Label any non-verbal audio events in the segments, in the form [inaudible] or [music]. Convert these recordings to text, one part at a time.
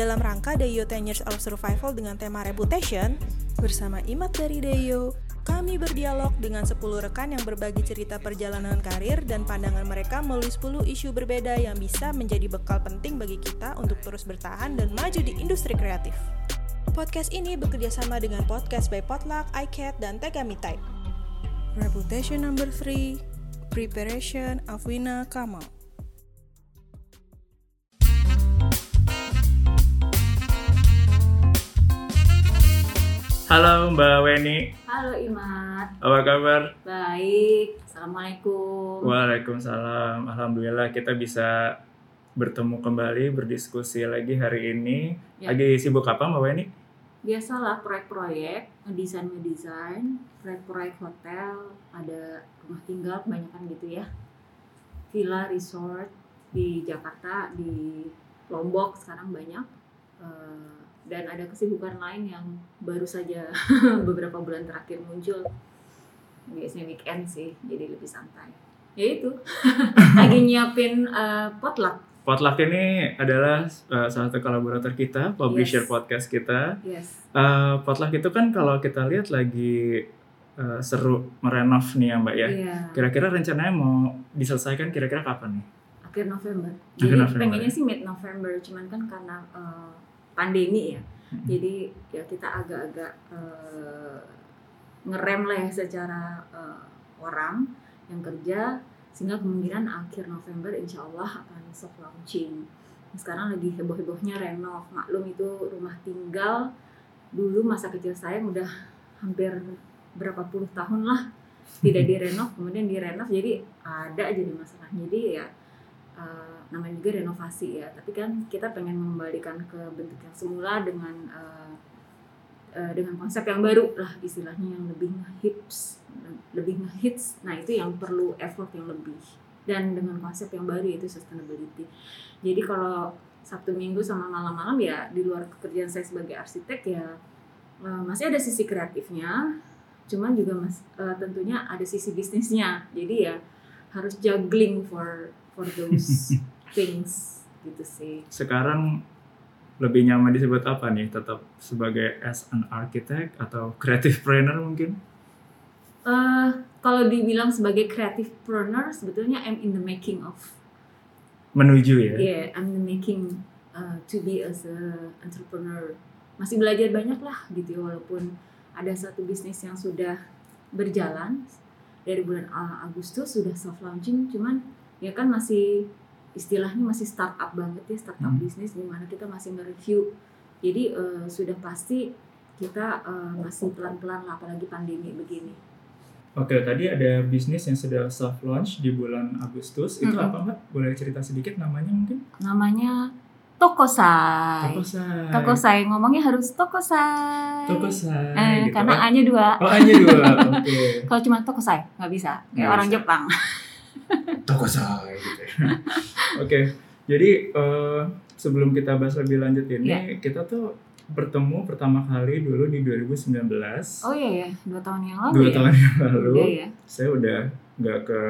Dalam rangka Deyo 10 Years of Survival dengan tema Reputation, bersama Imat dari Deyo, kami berdialog dengan 10 rekan yang berbagi cerita perjalanan karir dan pandangan mereka melalui 10 isu berbeda yang bisa menjadi bekal penting bagi kita untuk terus bertahan dan maju di industri kreatif. Podcast ini bekerja sama dengan podcast by Potluck, iCat, dan Tegami Type. Reputation number 3, Preparation Afwina Kamal. Halo Mbak Weni, Halo Imat, apa kabar? baik. Assalamualaikum. Waalaikumsalam. Alhamdulillah kita bisa bertemu kembali berdiskusi lagi hari ini. Ya. Lagi sibuk apa Mbak Weni? Biasalah proyek-proyek, ngedesain, proyek-proyek hotel, ada rumah tinggal kebanyakan gitu ya. Villa, resort di Jakarta, di Lombok sekarang banyak. Eh, dan ada kesibukan lain yang baru saja [laughs] beberapa bulan terakhir muncul. Biasanya weekend sih, jadi lebih santai. Ya itu, [laughs] lagi nyiapin eh, potluck. Potluck ini adalah uh, salah satu kolaborator kita, publisher Yes. podcast kita. Yes. Uh, potluck itu kan kalau kita lihat lagi uh, seru merenov nih ya Mbak ya. Iya. Kira-kira rencananya mau diselesaikan kira-kira kapan nih? akhir November. Akhir Jadi November, pengennya ya. sih mid November, cuman kan karena eh, pandemi ya. Jadi ya kita agak-agak eh, ngerem lah ya secara eh, orang yang kerja sehingga kemungkinan akhir November insya Allah akan soft launching. Sekarang lagi heboh-hebohnya renov. Maklum itu rumah tinggal dulu masa kecil saya udah hampir berapa puluh tahun lah tidak direnov kemudian direnov jadi ada aja di masalah jadi ya eh, namanya juga renovasi ya. Tapi kan kita pengen mengembalikan ke bentuk yang semula dengan eh, eh, dengan konsep yang baru lah istilahnya yang lebih hits lebih ngehits. Nah itu yang perlu effort yang lebih. Dan dengan konsep yang baru yaitu sustainability. Jadi kalau Sabtu Minggu sama malam-malam ya di luar pekerjaan saya sebagai arsitek ya eh, masih ada sisi kreatifnya. Cuman juga mas eh, tentunya ada sisi bisnisnya. Jadi ya harus juggling for for those [laughs] things gitu sih Sekarang lebih nyaman disebut apa nih? Tetap sebagai as an architect atau creative planner mungkin? eh kalau dibilang sebagai creative planner sebetulnya I'm in the making of Menuju ya? yeah I'm the making uh, to be as a entrepreneur masih belajar banyak lah gitu ya, walaupun ada satu bisnis yang sudah berjalan dari bulan uh, Agustus sudah soft launching cuman ya kan masih istilahnya masih startup banget ya startup Hmm. bisnis di mana kita masih nge-review jadi uh, sudah pasti kita uh, masih pelan-pelan lah apalagi pandemi begini Oke, tadi ada bisnis yang sudah soft launch di bulan Agustus. Itu Mm-mm. apa mbak? Boleh cerita sedikit namanya mungkin? namanya Tokosai Tokosai. Tokosai ngomongnya harus Tokosai Tokosai. eh, gitu. karena Oh, A-nya dua Oh, hanya dua. Oke. Kalau cuma tokosai nggak bisa, kayak orang bisa. Jepang. Tokosai gitu ya. [laughs] Oke, jadi eh, sebelum kita bahas lebih lanjut ini, Iya. kita tuh bertemu pertama kali dulu di 2019. Oh iya ya, dua tahun yang lalu Dua ya. tahun yang lalu. Udah ya. Saya udah nggak ke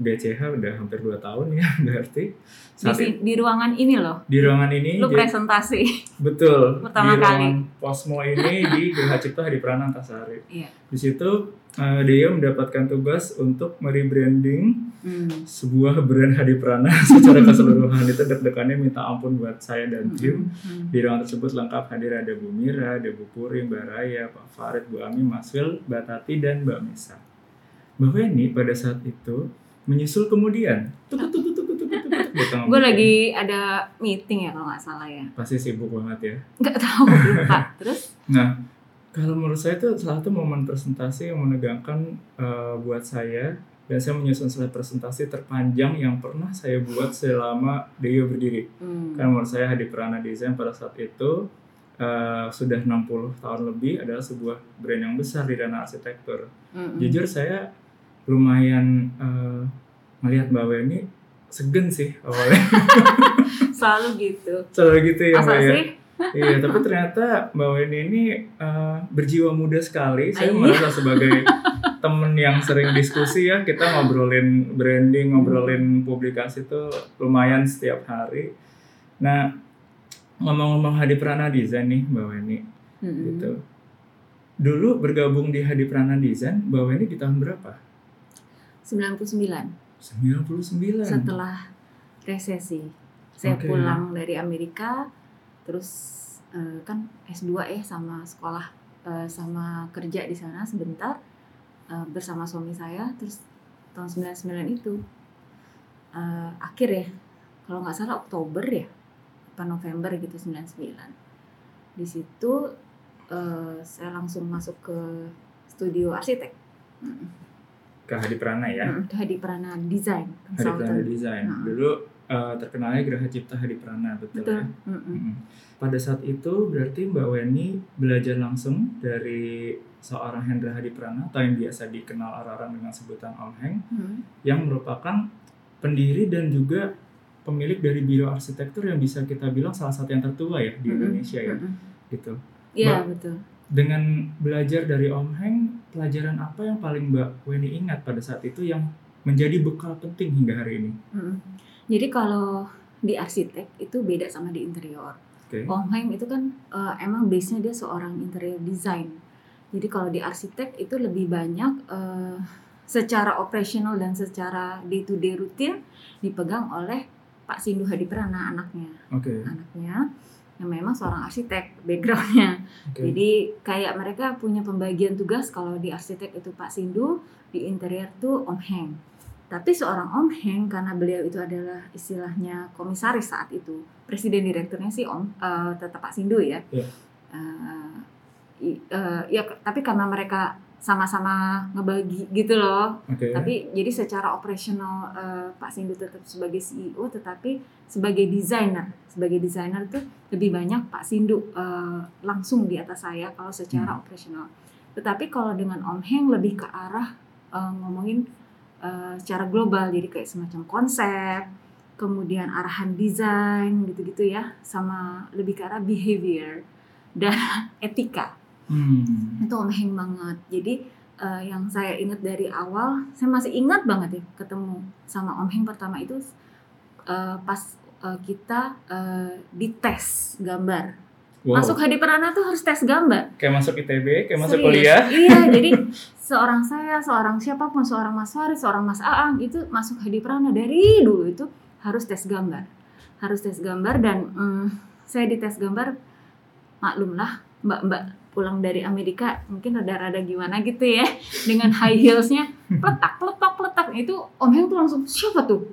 BCH udah hampir dua tahun ya [laughs] berarti. Di, Saat si- di ruangan ini loh, di ruangan ini lu jadi- presentasi. betul [laughs] pertama di kali. Posmo ini di Geraha Cipta Hadi Prana Antasari. Iya. Di situ eh, dia mendapatkan tugas untuk merebranding Hmm. sebuah brand Hadi Prana [laughs] secara keseluruhan itu deg-degannya minta ampun buat saya dan tim. Hmm. Di ruangan tersebut lengkap hadir ada Bu Mira, ada Bu Puri, Mbak Raya, Pak Farid, Bu Ami, Mas Wil, Mbak Tati, dan Mbak Misa. Mbak Weni pada saat itu menyusul kemudian. Tuk, tuk, tuk, tuk, tuk, tuk, tuk, Gue lagi ada meeting ya kalau nggak salah ya. Pasti sibuk banget ya. Nggak tahu lupa. [laughs] Terus Nah, kalau menurut saya itu salah satu momen presentasi yang menegangkan eh, buat saya dan saya menyusun slide presentasi terpanjang yang pernah saya buat selama Deyo berdiri. hmm. Karena menurut saya Hadi Prana Design pada saat itu eh, sudah 60 tahun lebih adalah sebuah brand yang besar di ranah arsitektur. Hmm. Jujur saya lumayan eh, melihat Mbak Weni segen sih awalnya. [laughs] selalu gitu. Selalu gitu ya Masa Mbak ya. Iya, tapi ternyata Mbak Weni ini eh, berjiwa muda sekali. Saya iya? merasa sebagai temen yang sering diskusi ya, kita ngobrolin branding, ngobrolin publikasi itu lumayan setiap hari. Nah, ngomong-ngomong Hadi Prana Design nih Mbak Weni Mm-mm. gitu. Dulu bergabung di Hadi Prana Design Mbak Weni di tahun berapa? 99 99. setelah resesi. Saya Oke. pulang dari Amerika terus eh, kan S2 ya sama sekolah eh, sama kerja di sana sebentar eh, bersama suami saya terus tahun 99 itu eh, akhir ya kalau nggak salah Oktober ya apa November gitu 99 di situ eh, saya langsung masuk ke studio arsitek Mm, ke Hadi Prana ya. mm, Hadi Prana Design Hadi Prana Design. Nah. Dulu eh, terkenalnya Geraha Cipta Hadi Prana betul, betul ya. Mm-mm. Mm-mm. Pada saat itu berarti Mbak Weni belajar langsung dari seorang Hendra Hadi Prana atau yang biasa dikenal orang-orang dengan sebutan Om Heng Mm. yang merupakan pendiri dan juga pemilik dari biro arsitektur yang bisa kita bilang salah satu yang tertua ya di Mm-mm. Indonesia ya Mm-mm. gitu. Iya betul. Dengan belajar dari Om Heng, pelajaran apa yang paling Mbak Weni ingat pada saat itu yang menjadi bekal penting hingga hari ini? Mm. Jadi kalau di arsitek itu beda sama di interior. Oke. Om Heng itu kan eh, emang base-nya dia seorang interior design. Jadi kalau di arsitek itu lebih banyak eh, secara operasional dan secara day to day rutin dipegang oleh Pak Sindu Hadi Prana anaknya. Oke. Anaknya yang memang seorang arsitek backgroundnya. Oke. Jadi kayak mereka punya pembagian tugas kalau di arsitek itu Pak Sindu, di interior tuh Om Heng. Tapi seorang Om Heng karena beliau itu adalah istilahnya komisaris saat itu, presiden direkturnya sih Om eh, tetap Pak Sindu ya. Iya. Eh, i- eh, ya tapi karena mereka sama-sama ngebagi gitu loh. Oke. Tapi jadi secara operasional eh, Pak Sindu tetap sebagai CEO, tetapi sebagai desainer, sebagai desainer tuh lebih banyak Pak Sindu eh, langsung di atas saya kalau secara Hmm. operasional. Tetapi kalau dengan Om Heng lebih ke arah eh, ngomongin eh, secara global, jadi kayak semacam konsep, kemudian arahan desain gitu-gitu ya, sama lebih ke arah behavior dan [laughs] etika Hmm. itu Om Heng banget. Jadi eh, yang saya ingat dari awal, saya masih ingat banget ya ketemu sama Om Heng pertama itu eh, pas eh, kita eh, dites gambar. Wow. Masuk Hadi Prana tuh harus tes gambar. kayak masuk ITB, kayak masuk Serius. kuliah. Iya, [laughs] jadi seorang saya, seorang siapa pun, seorang Mas Farid, seorang Mas Aang itu masuk Hadi Prana dari dulu itu harus tes gambar. Harus tes gambar dan mm, saya dites gambar maklumlah mbak-mbak pulang dari Amerika mungkin rada-rada gimana gitu ya [laughs] dengan high heelsnya peletak peletak peletak itu Om Heng tuh langsung siapa tuh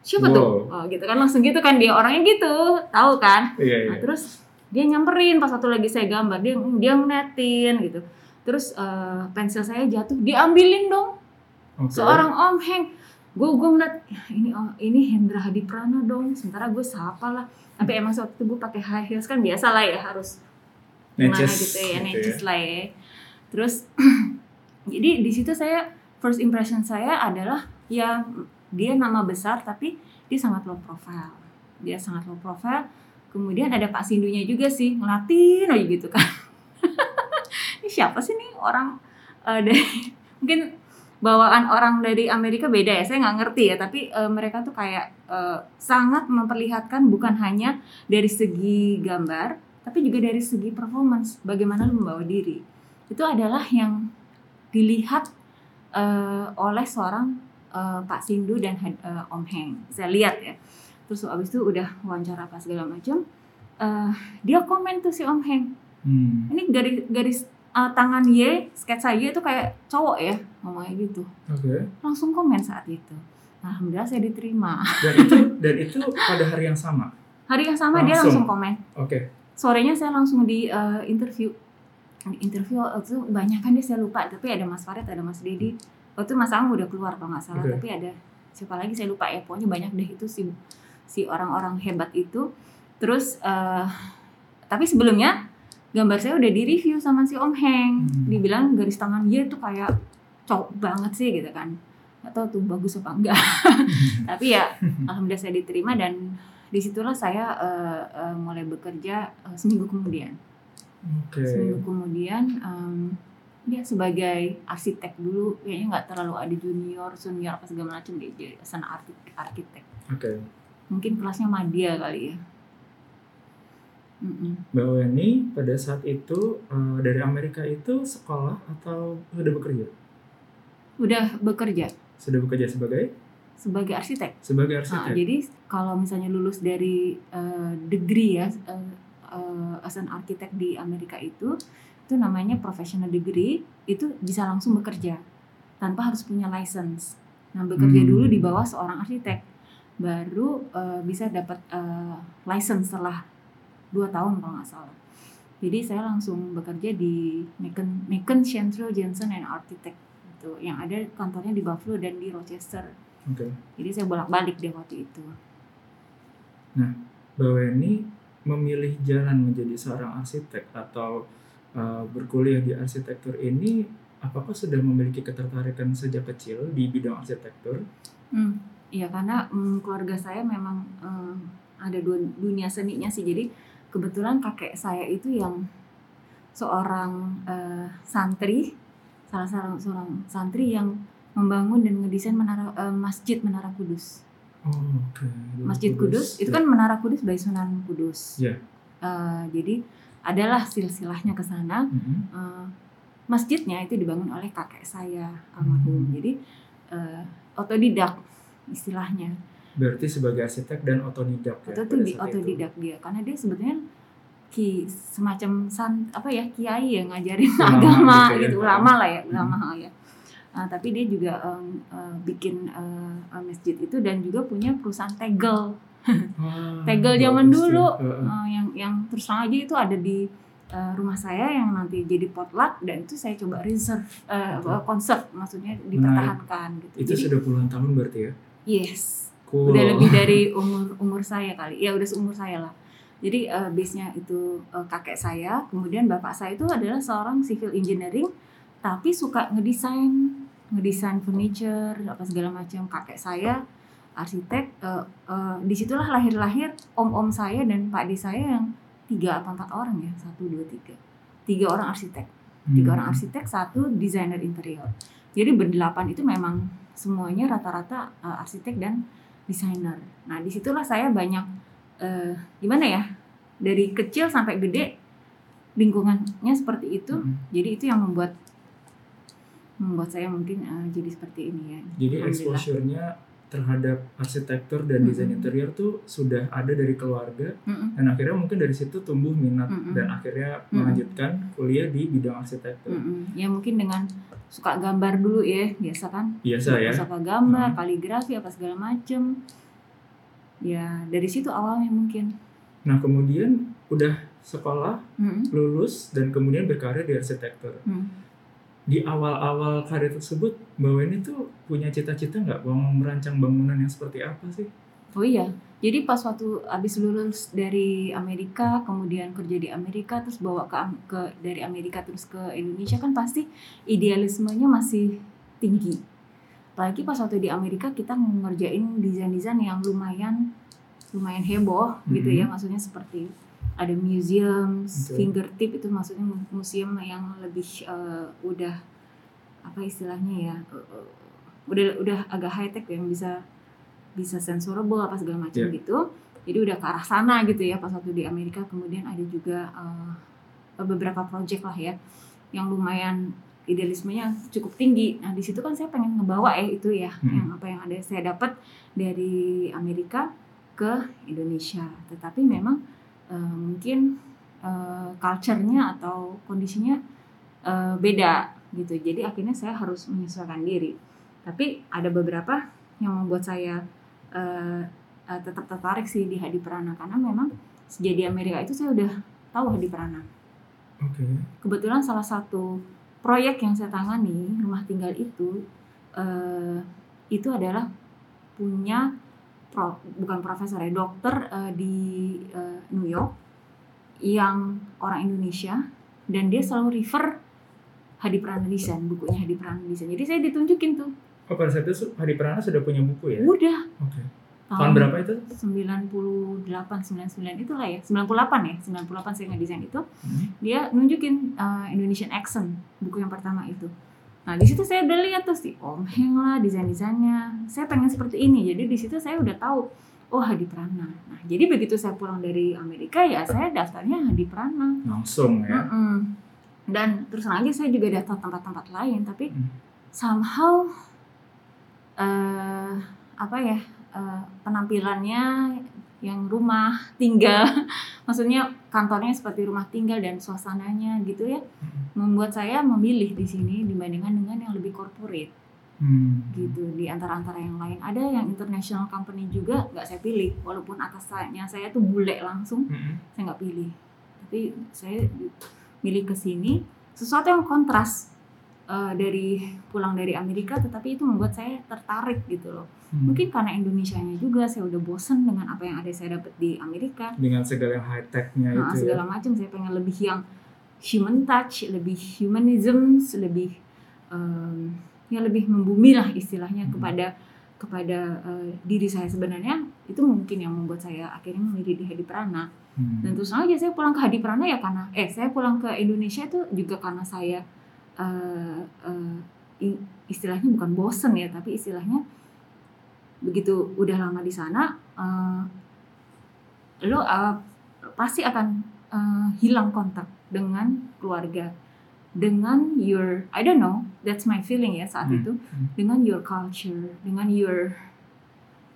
siapa tuh Wow. oh, gitu kan langsung gitu kan dia orangnya gitu tahu kan Iya, iya. Nah, terus dia nyamperin pas satu lagi saya gambar, dia dia ngeliatin gitu. Terus eh, pensil saya jatuh, diambilin dong. Oke. Seorang Om Heng. Gue gue ngeliat "Ya, ini oh, ini Hendra Hadi Prana dong. Sementara gue sapa lah. Tapi emang waktu itu gue pakai high heels kan biasa lah ya harus Neces gitu ya, gitu ya. necis lah ya. Terus [clears throat] jadi di situ saya first impression saya adalah ya dia nama besar tapi dia sangat low profile. Dia sangat low profile. Kemudian ada Pak Sindunya juga sih ngelatin aja gitu kan. [laughs] ini siapa sih nih orang eh, [laughs] dari mungkin bawaan orang dari Amerika beda ya saya nggak ngerti ya tapi eh, mereka tuh kayak eh, sangat memperlihatkan bukan hanya dari segi gambar tapi juga dari segi performance bagaimana lu membawa diri itu adalah yang dilihat eh, oleh seorang eh, Pak Sindu dan eh, Om Heng saya lihat ya terus abis itu udah wawancara apa segala macam eh, dia komen tuh si Om Heng Hmm. ini garis garis eh, tangan Y sketsa Y itu kayak cowok ya ngomongnya gitu Oke. langsung komen saat itu alhamdulillah saya diterima Dan itu dan itu pada hari yang sama. hari yang sama dia Langsung. langsung komen Oke. Sorenya saya langsung di eh, interview. Interview waktu itu banyak kan dia saya lupa. Tapi ada Mas Farid ada Mas Dedi waktu itu Mas Ang udah keluar kalau nggak salah. Oke. tapi ada siapa lagi saya lupa ya. Pokoknya banyak deh itu si si orang-orang hebat itu. Terus eh, tapi sebelumnya gambar saya udah di review sama si Om Heng. Hmm. dibilang garis tangan dia tuh kayak cowok banget sih gitu kan. Tahu tuh bagus apa enggak. [laughs] Tapi ya alhamdulillah saya diterima dan di situlah saya eh, eh, mulai bekerja eh, seminggu kemudian Oke. seminggu kemudian em, dia sebagai arsitek dulu kayaknya nggak terlalu ada junior senior apa segala macam dia jadi sana arsitek arsitek Oke. mungkin kelasnya Madia kali ya Mm-mm. Mbak Weni pada saat itu eh, dari Amerika itu sekolah atau sudah bekerja? Udah bekerja Sudah bekerja sebagai sebagai arsitek. sebagai Nah, arsitek. jadi kalau misalnya lulus dari eh, degree ya eh, eh, as an architect di Amerika itu itu namanya professional degree itu bisa langsung bekerja tanpa harus punya license. Nah bekerja Hmm. dulu di bawah seorang arsitek baru eh, bisa dapat eh, license setelah dua tahun kalau nggak salah. Jadi saya langsung bekerja di Macon, Macon Central Jensen and Architect itu yang ada kantornya di Buffalo dan di Rochester. Oke. Jadi saya bolak-balik deh waktu itu. Mbak Weni memilih jalan menjadi seorang arsitek atau eh, berkuliah di arsitektur ini apakah sudah memiliki ketertarikan sejak kecil di bidang arsitektur? Hmm, iya karena mm, keluarga saya memang eh, ada dua- dunia seninya sih. Jadi kebetulan kakek saya itu yang seorang eh, santri, salah seorang seorang santri yang membangun dan ngedesain menara eh, masjid Menara Kudus. Oh, oke. Masjid Kudus itu kan Menara Kudus by Sunan Kudus. Iya. Eh, jadi adalah silsilahnya ke sana. Mhm. Eh, masjidnya itu dibangun oleh kakek saya almarhum. Hmm. Jadi eh, otodidak istilahnya. Berarti sebagai arsitek dan otodidak ya. Tuh di saat itu. otodidak dia karena dia sebetulnya ki semacam san apa ya kiai yang ngajarin Ulama agama gitu ya. gitu, ulama lah ya ulama ya. Nah, tapi dia juga em, eh, bikin eh, masjid itu dan juga punya perusahaan tegel. Wah, tegel zaman dulu. Eh, yang yang terus terang aja itu ada di eh, rumah saya yang nanti jadi potluck dan itu saya coba reserve Betul. conserve maksudnya dipertahankan gitu. Itu Jadi sudah puluhan tahun berarti ya? yes. Cool. udah lebih [laughs] dari umur umur saya kali. Ya udah seumur saya lah. Jadi eh, base-nya itu eh, kakek saya. Kemudian bapak saya itu adalah seorang civil engineering tapi suka ngedesain ngedesain furniture apa segala macam. Kakek saya arsitek eh, eh, di situlah lahir-lahir om-om saya dan pak de saya yang tiga atau empat orang ya. Satu dua tiga. Tiga orang arsitek. Tiga Hmm. orang arsitek satu desainer interior. Jadi berdelapan itu memang semuanya rata-rata uh, arsitek dan desainer. Nah di situlah saya banyak uh, gimana ya dari kecil sampai gede lingkungannya seperti itu. Mhm. jadi itu yang membuat membuat saya mungkin uh, jadi seperti ini ya Jadi exposure-nya terhadap arsitektur dan desain Mm-mm. interior tuh sudah ada dari keluarga Mm-mm. dan akhirnya mungkin dari situ tumbuh minat Mm-mm. dan akhirnya Mm-mm. melanjutkan kuliah di bidang arsitektur. Mm-mm. ya mungkin dengan suka gambar dulu ya biasa kan Biasa ya. suka gambar Hmm. kaligrafi apa segala macem ya dari situ awalnya mungkin Nah, kemudian udah sekolah, Mm-mm. lulus dan kemudian berkarir di arsitektur. Mm. Di awal-awal karir tersebut, Mbak Weni tuh punya cita-cita nggak mau merancang bangunan yang seperti apa sih? Oh iya, jadi pas waktu abis lulus dari Amerika, kemudian kerja di Amerika, terus bawa ke, ke dari Amerika terus ke Indonesia kan pasti idealismenya masih tinggi. Apalagi pas waktu di Amerika kita ngerjain desain-desain yang lumayan lumayan heboh gitu ya, Mhm. maksudnya seperti ada museum, Betul. fingertip itu maksudnya mu- museum yang lebih eh, udah apa istilahnya ya, eh, udah udah agak high tech yang bisa bisa sensorable apa segala macam Iya. gitu. Jadi udah ke arah sana gitu ya pas waktu di Amerika. Kemudian ada juga eh, beberapa project lah ya yang lumayan idealismenya cukup tinggi. Nah di situ kan saya pengen ngebawa ya itu ya Hmm. yang apa yang ada saya dapat dari Amerika ke Indonesia. Tetapi memang eh, mungkin eh, culture-nya atau kondisinya eh, beda gitu. Jadi akhirnya saya harus menyesuaikan diri. Tapi ada beberapa yang membuat saya eh, eh, tetap tertarik sih di Hadi Prana karena memang sejak di Amerika itu saya udah tahu Hadi Prana. Oke. Kebetulan salah satu proyek yang saya tangani rumah tinggal itu eh, itu adalah punya pro- bukan profesor ya dokter eh, di eh, New York yang orang Indonesia dan dia selalu refer Hadi Prana Desain bukunya Hadi Prana Desain jadi saya ditunjukin tuh Oh, pada saat itu Hadi Prana sudah punya buku ya? udah Oke. Tahun berapa itu? 98 99 itulah ya 98 ya 98 saya ngedesain itu Hmm. dia nunjukin uh, Indonesian Accent buku yang pertama itu nah di situ saya udah lihat tuh si Om Heng lah desain desainnya saya pengen seperti ini jadi di situ saya udah tahu oh Hadi Prana. Nah jadi begitu saya pulang dari Amerika ya saya daftarnya Hadi Prana. Langsung ya. Mm-mm. Dan terus lagi saya juga daftar tempat-tempat lain tapi Hmm. somehow eh apa ya eh, penampilannya yang rumah tinggal. [laughs] Maksudnya kantornya seperti rumah tinggal dan suasananya gitu ya. Membuat saya memilih di sini dibandingkan dengan yang lebih corporate. Hmm. gitu di antara-antara yang lain. Ada yang international company juga nggak saya pilih walaupun atasnya saya tuh bule langsung Mm-mm. saya nggak pilih. Tapi saya milih ke sini sesuatu yang kontras eh, dari pulang dari Amerika tetapi itu membuat saya tertarik gitu loh Hmm. mungkin karena Indonesianya juga saya udah bosen dengan apa yang ada saya dapat di Amerika dengan segala yang high technya nah, itu segala ya. macam saya pengen lebih yang human touch lebih humanism lebih em, ya lebih membumi lah istilahnya Hmm. kepada kepada eh, diri saya sebenarnya itu mungkin yang membuat saya akhirnya memilih di Hadi Prana Hmm. dan terus aja saya pulang ke Hadi Prana ya karena eh saya pulang ke Indonesia itu juga karena saya i- istilahnya bukan bosen ya tapi istilahnya begitu udah lama di sana eh, lo eh, pasti akan eh, hilang kontak dengan keluarga dengan your I don't know that's my feeling ya saat Hmm. itu Hmm. dengan your culture dengan your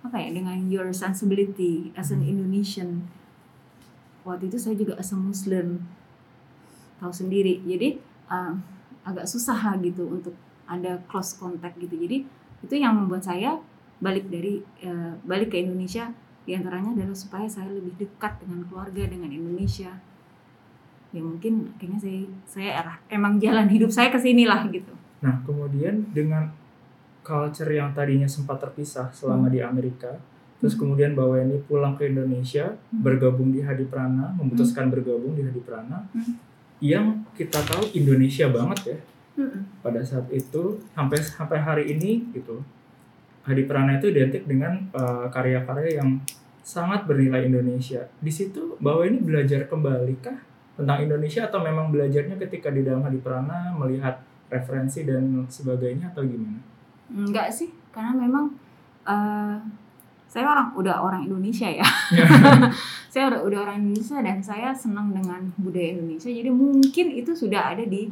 apa ya dengan your sensibility as an Hmm. Indonesian waktu itu saya juga as a Muslim tahu sendiri jadi uh, agak susah lah gitu untuk ada close contact gitu jadi itu yang membuat saya balik dari uh, balik ke Indonesia di antaranya adalah supaya saya lebih dekat dengan keluarga dengan Indonesia ya mungkin akhirnya saya saya arah emang jalan hidup saya ke sini lah gitu Nah, kemudian dengan culture yang tadinya sempat terpisah selama di Amerika, terus Hmm. kemudian Mbak Weni pulang ke Indonesia, Hmm. bergabung di Hadi Prana, memutuskan bergabung di Hadi Prana, Hmm. Yang kita tahu Indonesia banget ya pada saat itu sampai sampai hari ini gitu. Hadi Prana itu identik dengan uh, karya-karya yang sangat bernilai Indonesia. Di situ Mbak Weni belajar kembali kah tentang Indonesia atau memang belajarnya ketika di dalam Hadi Prana melihat referensi dan sebagainya atau gimana? Enggak sih, karena memang eh, saya orang udah orang Indonesia ya. [laughs] [laughs] saya udah, udah orang Indonesia dan saya senang dengan budaya Indonesia. Jadi mungkin itu sudah ada di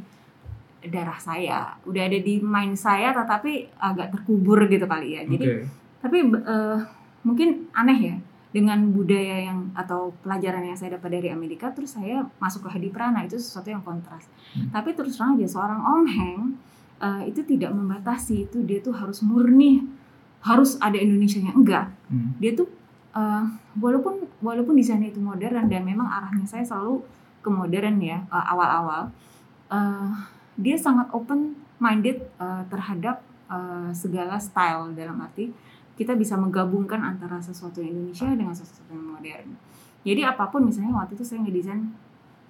darah saya, udah ada di mind saya, tetapi agak terkubur gitu kali ya. Jadi Oke. tapi eh, mungkin aneh ya dengan budaya yang atau pelajaran yang saya dapat dari Amerika terus saya masuk ke Hadi Prana itu sesuatu yang kontras Hmm. tapi terus terang aja seorang Om Heng eh, itu tidak membatasi itu dia tuh harus murni harus ada Indonesianya enggak Hmm. dia tuh eh, walaupun walaupun di sana itu modern dan memang arahnya saya selalu ke modern ya eh, awal-awal eh, dia sangat open minded eh, terhadap eh, segala style dalam arti kita bisa menggabungkan antara sesuatu yang Indonesia dengan sesuatu yang modern. Jadi apa pun misalnya waktu itu saya ngedesain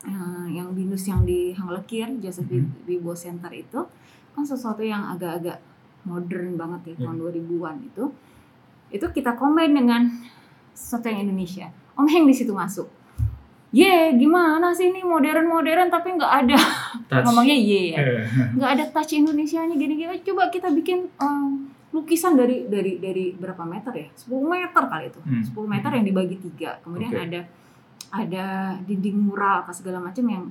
eh, yang binus yang di Hang Lekir Joseph Mhm. Wibo Center itu kan sesuatu yang agak-agak modern banget ya tahun 2000-an itu. Itu kita combine dengan sesuatu yang Indonesia. Om Heng di situ masuk. Ye, gimana sih ini modern-modern tapi nggak ada Touch. ngomongnya ye ya Eh, nggak ada touch Indonesia nya gini-gini coba kita bikin um, lukisan dari dari dari berapa meter ya 10 meter kali itu Hmm. 10 meter yang dibagi tiga kemudian Oke. ada ada dinding mural apa segala macam yang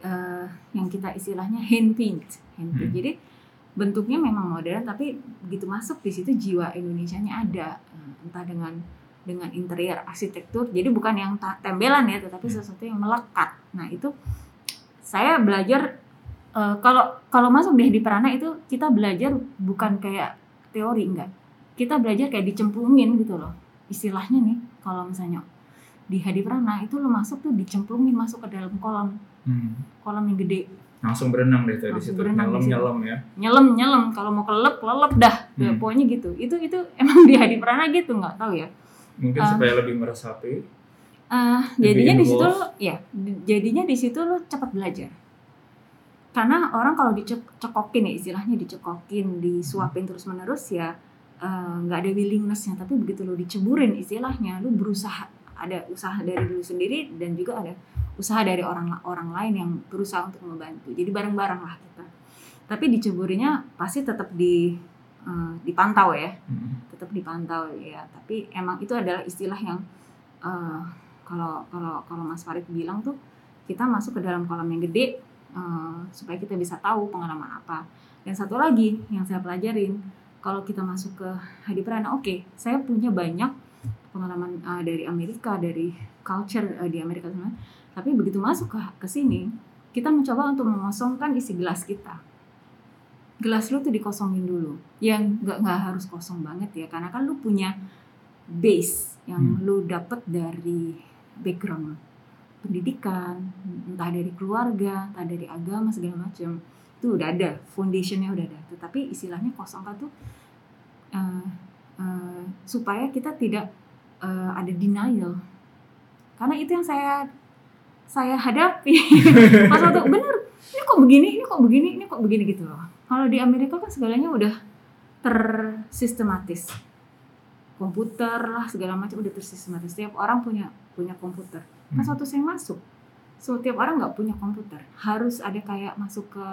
eh, yang kita istilahnya hand paint hand paint Hmm. jadi bentuknya memang modern tapi begitu masuk di situ jiwa Indonesia nya ada Eh, entah dengan dengan interior arsitektur. Jadi bukan yang tembelan ya tetapi Hmm. sesuatu yang melekat. Nah itu saya belajar eh, kalau kalau masuk di Prana itu kita belajar bukan kayak teori enggak. Kita belajar kayak dicemplungin gitu loh istilahnya nih kalau misalnya di Hadi Prana itu lo masuk tuh dicemplungin masuk ke dalam kolam. Hmm. kolam yang gede Langsung berenang deh tuh di Langsung situ. situ. Nyelam-nyelam ya. nyelam nyelam kalau mau kelelep kelelep dah Ya, Hmm. pokoknya gitu itu itu emang [laughs] di Hadi Prana gitu nggak tahu ya Mungkin Ah. supaya lebih meresapi. Lebih jadinya di situ ya di- jadinya di situ lo cepat belajar karena orang kalau dicekokin ya istilahnya dicekokin disuapin terus menerus ya eh, nggak ada willingnessnya tapi begitu lo diceburin istilahnya lo berusaha ada usaha dari dulu sendiri dan juga ada usaha dari orang orang lain yang berusaha untuk membantu. Jadi bareng-bareng lah kita. Tapi diceburinya pasti tetap di eh, dipantau ya. Hmm. tetap dipantau ya. Tapi emang itu adalah istilah yang uh, kalau kalau kalau Mas Farid bilang tuh kita masuk ke dalam kolam yang gede uh, supaya kita bisa tahu pengalaman apa. Dan satu lagi yang saya pelajarin kalau kita masuk ke Hadi Prana oke okay, saya punya banyak pengalaman uh, dari Amerika dari culture uh, di Amerika sana tapi begitu masuk ke ke sini kita mencoba untuk mengosongkan isi gelas kita. Gelas lu tuh dikosongin dulu. Yang nggak nggak harus kosong banget ya karena kan lu punya base yang hmm. lu dapet dari background pendidikan entah dari keluarga entah dari agama segala macam. Itu udah ada foundationnya udah ada. Tetapi istilahnya kosong tuh uh, uh, supaya kita tidak uh, ada denial. Karena itu yang saya saya hadapi. [laughs] Pas waktu bener ini kok begini ini kok begini ini kok begini gitu loh. Kalau di Amerika kan segalanya udah tersistematis. Komputer lah segala macam udah tersistematis. Setiap orang punya punya komputer. Pas hmm. waktu saya masuk setiap orang nggak punya komputer. Harus ada kayak masuk ke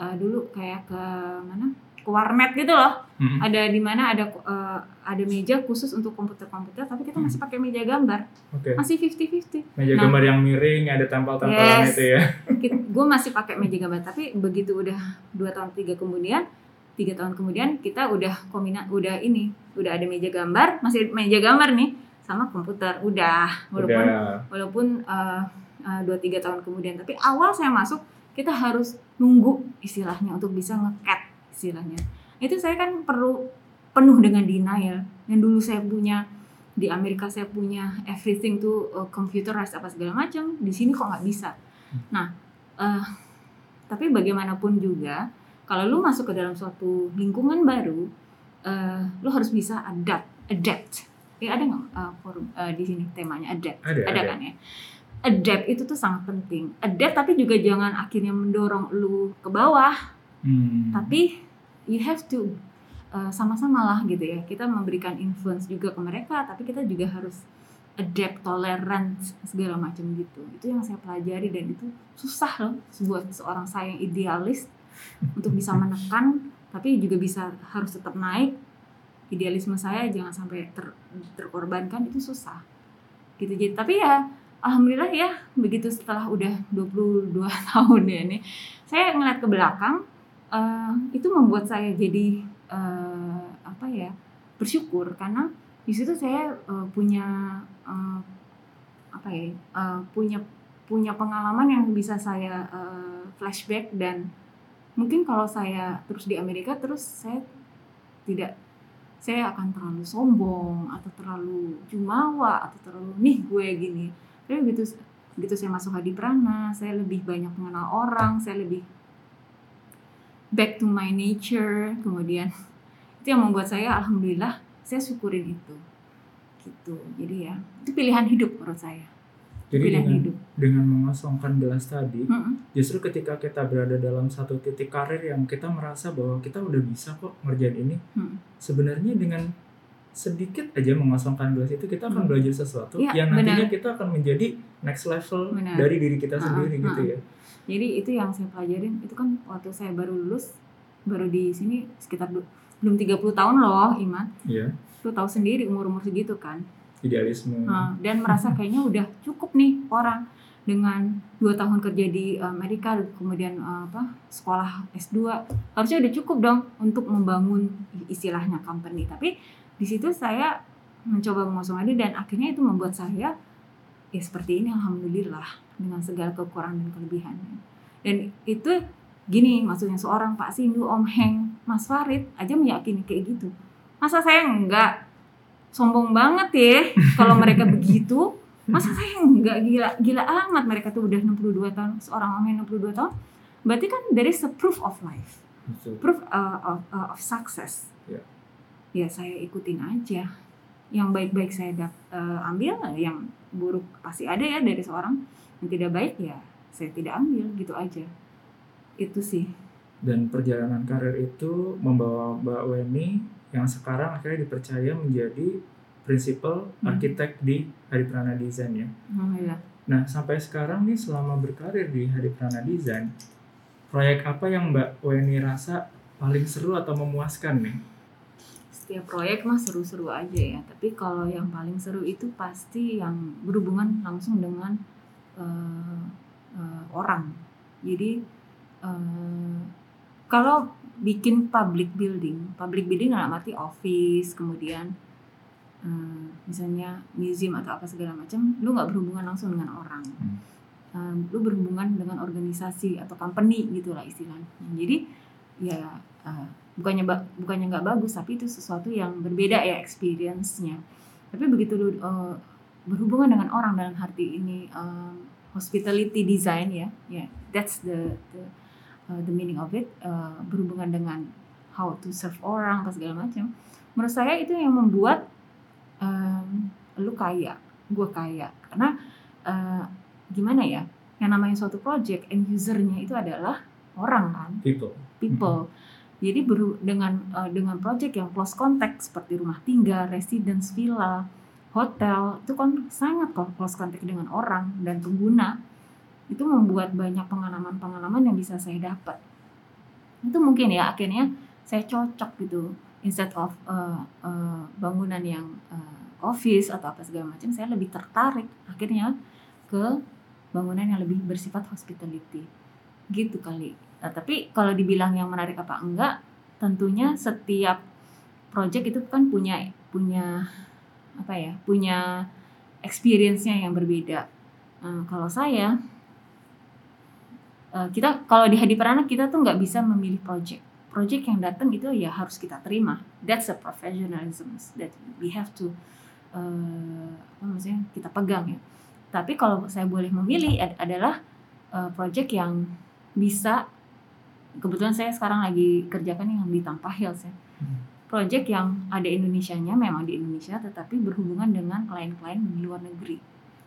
uh, dulu kayak ke mana ke warnet gitu loh. Hmm. ada di mana ada uh, ada meja khusus untuk komputer-komputer tapi kita masih pakai meja gambar. Okay. masih 50-50 meja nah, gambar yang miring ada tampal-tampalan yes, itu ya. [laughs] Gue masih pakai meja gambar tapi begitu udah dua tahun tiga kemudian tiga tahun kemudian kita udah kombina udah ini udah ada meja gambar masih meja gambar nih sama komputer. Udah. Walaupun udah. walaupun uh, uh, dua tiga tahun kemudian. Tapi awal saya masuk kita harus nunggu istilahnya untuk bisa ngecat istilahnya. Itu saya kan perlu penuh dengan denial. Yang dulu saya punya di Amerika saya punya everything tuh uh, computerized apa segala macam di sini kok nggak bisa? Nah uh, tapi bagaimanapun juga kalau lu masuk ke dalam suatu lingkungan baru uh, lu harus bisa adapt adapt. Ya ada nggak uh, forum uh, di sini temanya adapt? Ada, ada, ada. kan ya? Adapt itu tuh sangat penting. Adapt tapi juga jangan akhirnya mendorong lu ke bawah. Hmm. tapi you have to uh, sama-sama lah gitu ya. Kita memberikan influence juga ke mereka tapi kita juga harus adapt tolerance segala macam gitu. Itu yang saya pelajari dan itu susah loh buat seorang saya yang idealis untuk bisa menekan tapi juga bisa harus tetap naik. Idealisme saya jangan sampai ter, terkorbankan itu susah gitu. Jadi tapi ya alhamdulillah ya begitu setelah udah 22 [laughs] tahun ya ini saya ngeliat ke belakang uh, itu membuat saya jadi uh, apa ya bersyukur karena di situ saya uh, punya uh, apa ya uh, punya punya pengalaman yang bisa saya uh, flashback dan mungkin kalau saya terus di Amerika terus saya tidak saya akan terlalu sombong atau terlalu jumawa atau terlalu nih gue gini. Tapi begitu begitu saya masuk Hadi Prana saya lebih banyak mengenal orang saya lebih back to my nature kemudian [laughs] itu yang membuat saya alhamdulillah saya syukurin itu gitu jadi ya itu pilihan hidup menurut saya jadi pilihan dengan, hidup dengan mengosongkan gelas tadi mm -hmm. justru ketika kita berada dalam satu titik karir yang kita merasa bahwa kita udah bisa kok ngerjain ini mm. sebenarnya dengan sedikit aja mengosongkan gelas itu kita akan hmm. belajar sesuatu ya, yang nantinya benar. kita akan menjadi next level benar. dari diri kita sendiri uh, gitu ya jadi itu yang saya pelajarin. Itu kan waktu saya baru lulus baru di sini sekitar belum 30 tahun loh Iman. Iya. Lu tahu sendiri umur umur segitu kan? Idealisme nah, dan merasa kayaknya udah cukup nih orang dengan dua tahun kerja di Amerika kemudian uh, apa sekolah S2 harusnya udah cukup dong untuk membangun istilahnya company. Tapi di situ saya mencoba mengosong dan akhirnya itu membuat saya ya seperti ini alhamdulillah dengan segala kekurangan dan kelebihannya. Dan itu gini maksudnya seorang Pak Sindu Om Heng Mas Farid aja meyakini kayak gitu. Masa saya enggak? Sombong banget ya kalau mereka [laughs] begitu. Masa saya enggak? Gila gila amat mereka tuh udah 62 tahun seorang Om Heng 62 tahun. Berarti kan dari a proof of life. Proof uh, of, uh, of success. Yeah. ya saya ikutin aja yang baik-baik saya dap, uh, ambil yang buruk pasti ada ya dari seorang yang tidak baik ya saya tidak ambil gitu aja itu sih dan perjalanan karir itu membawa Mbak Weni yang sekarang akhirnya dipercaya menjadi prinsipal hmm. arsitek di Hari Prana Design ya. Oh, iya. Nah sampai sekarang nih selama berkarir di Hari Prana Design, proyek apa yang Mbak Weni rasa paling seru atau memuaskan nih? Setiap proyek mah seru-seru aja ya. Tapi kalau yang paling seru itu pasti yang berhubungan langsung dengan uh, uh, orang. Jadi uh, kalau bikin public building public building dalam arti office kemudian um, misalnya museum atau apa segala macam lu nggak berhubungan langsung dengan orang. Um, lu berhubungan dengan organisasi atau company gitulah istilahnya. Jadi ya uh, bukannya bukannya nggak bagus tapi itu sesuatu yang berbeda ya experience-nya. Tapi begitu lu uh, berhubungan dengan orang dalam arti ini um, hospitality design ya ya yeah, that's the the, uh, the meaning of it uh, berhubungan dengan how to serve orang apa segala macam menurut saya itu yang membuat um, lu kaya gue kaya. Karena uh, gimana ya yang namanya suatu project end usernya itu adalah orang kan? People. People. Mm -hmm jadi dengan uh, dengan project yang close contact seperti rumah tinggal, residence, villa, hotel itu kan sangat close contact dengan orang dan pengguna. Itu membuat banyak pengalaman-pengalaman yang bisa saya dapat. Itu mungkin ya akhirnya saya cocok gitu. Instead of uh, uh, bangunan yang uh, office atau apa segala macam saya lebih tertarik akhirnya ke bangunan yang lebih bersifat hospitality. Gitu kali Nah, tapi kalau dibilang yang menarik apa enggak, tentunya setiap project itu kan punya punya apa ya? punya experience-nya yang berbeda. Nah, kalau saya eh, kita kalau di Hadi Prana kita tuh nggak bisa memilih project. Project yang datang itu ya harus kita terima. That's a professionalism that we have to uh, apa maksudnya kita pegang ya. Tapi kalau saya boleh memilih adalah uh, project yang bisa kebetulan saya sekarang lagi kerjakan yang di Tampa Hills ya. Hmm. Project yang ada Indonesia-nya memang di Indonesia tetapi berhubungan dengan klien-klien di luar negeri.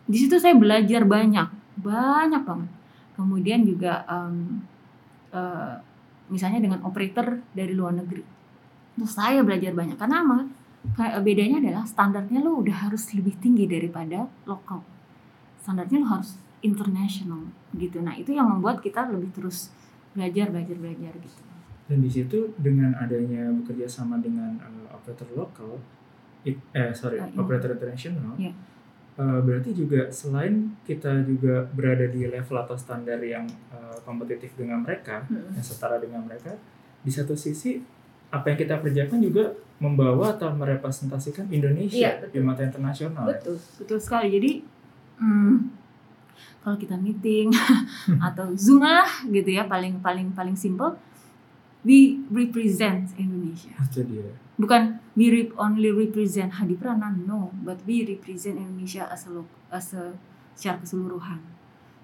Di situ saya belajar banyak, banyak banget. Kemudian juga um, uh, misalnya dengan operator dari luar negeri. Terus saya belajar banyak karena apa? Bedanya adalah standarnya lo udah harus lebih tinggi daripada lokal. Standarnya lo harus international gitu. Nah, itu yang membuat kita lebih terus belajar belajar belajar gitu. Dan di situ dengan adanya bekerja sama dengan uh, operator lokal it, eh sorry uh, operator internasional yeah. uh, berarti juga selain kita juga berada di level atau standar yang uh, kompetitif dengan mereka hmm. yang setara dengan mereka di satu sisi apa yang kita kerjakan juga membawa atau merepresentasikan Indonesia yeah, di mata internasional betul betul sekali. Jadi hmm, kalau kita meeting [laughs] atau zoom lah gitu ya paling paling paling simple we represent Indonesia. Bukan we rep only represent Hadi Prana no but we represent Indonesia as a as a secara keseluruhan.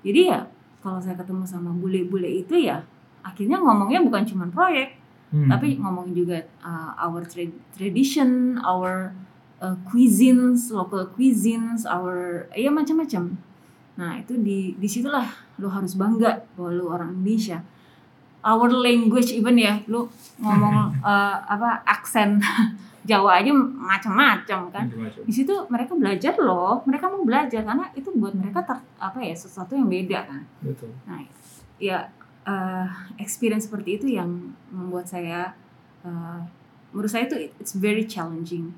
Jadi ya kalau saya ketemu sama bule-bule itu ya akhirnya ngomongnya bukan cuma proyek hmm. tapi ngomong juga uh, our tra tradition our uh, cuisines local cuisines our ya macam-macam Nah itu di di situlah lo harus bangga bahwa lo orang Indonesia. Our language even ya, lo ngomong uh, [laughs] apa aksen [laughs] Jawa aja macam-macam kan. Di situ mereka belajar loh, mereka mau belajar karena itu buat mereka ter, apa ya sesuatu yang beda kan. Betul. Nah ya uh, experience seperti itu yang membuat saya uh, menurut saya itu it's very challenging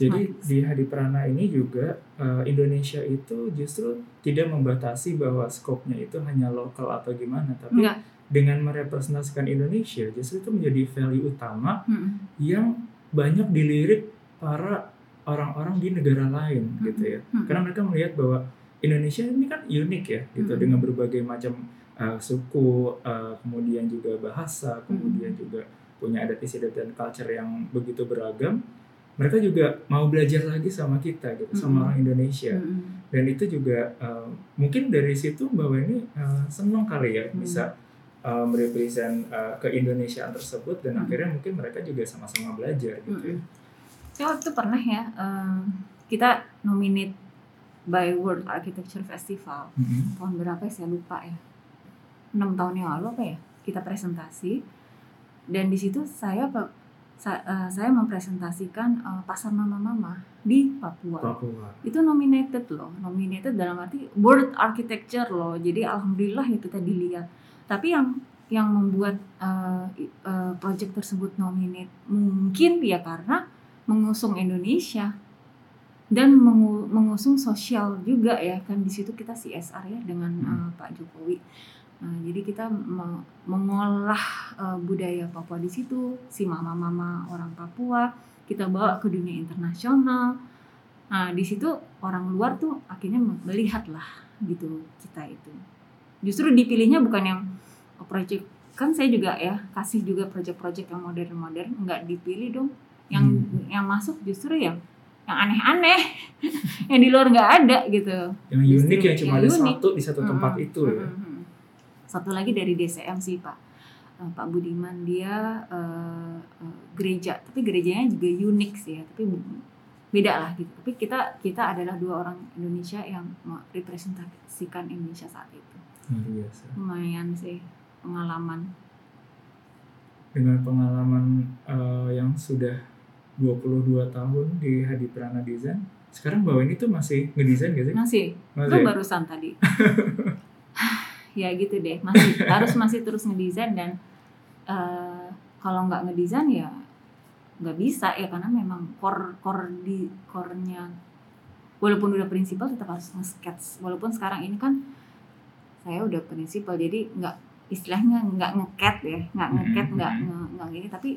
jadi di Hadi Prana ini juga uh, Indonesia itu justru tidak membatasi bahwa skopnya itu hanya lokal atau gimana, tapi Enggak. dengan merepresentasikan Indonesia justru itu menjadi value utama hmm. yang banyak dilirik para orang-orang di negara lain hmm. gitu ya. Hmm. Karena mereka melihat bahwa Indonesia ini kan unik ya gitu hmm. dengan berbagai macam uh, suku, uh, kemudian juga bahasa, kemudian hmm. juga punya adat istiadat dan culture yang begitu beragam mereka juga mau belajar lagi sama kita gitu mm-hmm. sama orang Indonesia mm-hmm. dan itu juga uh, mungkin dari situ bahwa ini uh, senang kali ya mm-hmm. bisa uh, merepresent uh, ke Indonesia tersebut dan mm-hmm. akhirnya mungkin mereka juga sama-sama belajar gitu mm-hmm. ya. waktu itu pernah ya uh, kita nominate by World Architecture Festival mm-hmm. tahun berapa ya saya lupa ya enam tahun yang lalu apa ya kita presentasi dan di situ saya sa uh, saya mempresentasikan uh, pasar mama-mama di Papua. Papua. Itu nominated loh, nominated dalam arti World Architecture loh. Jadi alhamdulillah itu tadi dilihat. Tapi yang yang membuat uh, uh, project tersebut nominate mungkin ya karena mengusung Indonesia dan mengu mengusung sosial juga ya kan di situ kita CSR ya dengan uh, Pak Jokowi. Nah, jadi kita me mengolah uh, budaya Papua di situ, si mama-mama orang Papua kita bawa ke dunia internasional. Nah, di situ orang luar tuh akhirnya melihat lah gitu kita itu. Justru dipilihnya bukan yang project kan saya juga ya kasih juga project-project yang modern-modern nggak dipilih dong yang hmm. yang masuk justru yang yang aneh-aneh [laughs] yang di luar nggak ada gitu yang justru, unik yang cuma yang ada unik. satu di satu tempat hmm. itu ya hmm. Satu lagi dari DCM sih pak. Uh, Pak Budiman dia uh, uh, gereja tapi gerejanya juga unik sih ya tapi beda lah gitu. Tapi kita kita adalah dua orang Indonesia yang merepresentasikan Indonesia saat itu. Biasa. Lumayan sih pengalaman. Dengan pengalaman uh, yang sudah 22 tahun di Hadi Prana Design sekarang bawa ini tuh masih ngedesain gak sih? Masih, masih. itu barusan tadi [laughs] ya gitu deh masih [laughs] harus masih terus ngedesain dan uh, kalau nggak ngedesain ya nggak bisa ya karena memang core core di core-nya walaupun udah prinsipal tetap harus nge-sketch walaupun sekarang ini kan saya udah prinsipal jadi nggak istilahnya nggak ngecat ya nggak hmm, ngecat hmm, nggak hmm. nggak gini tapi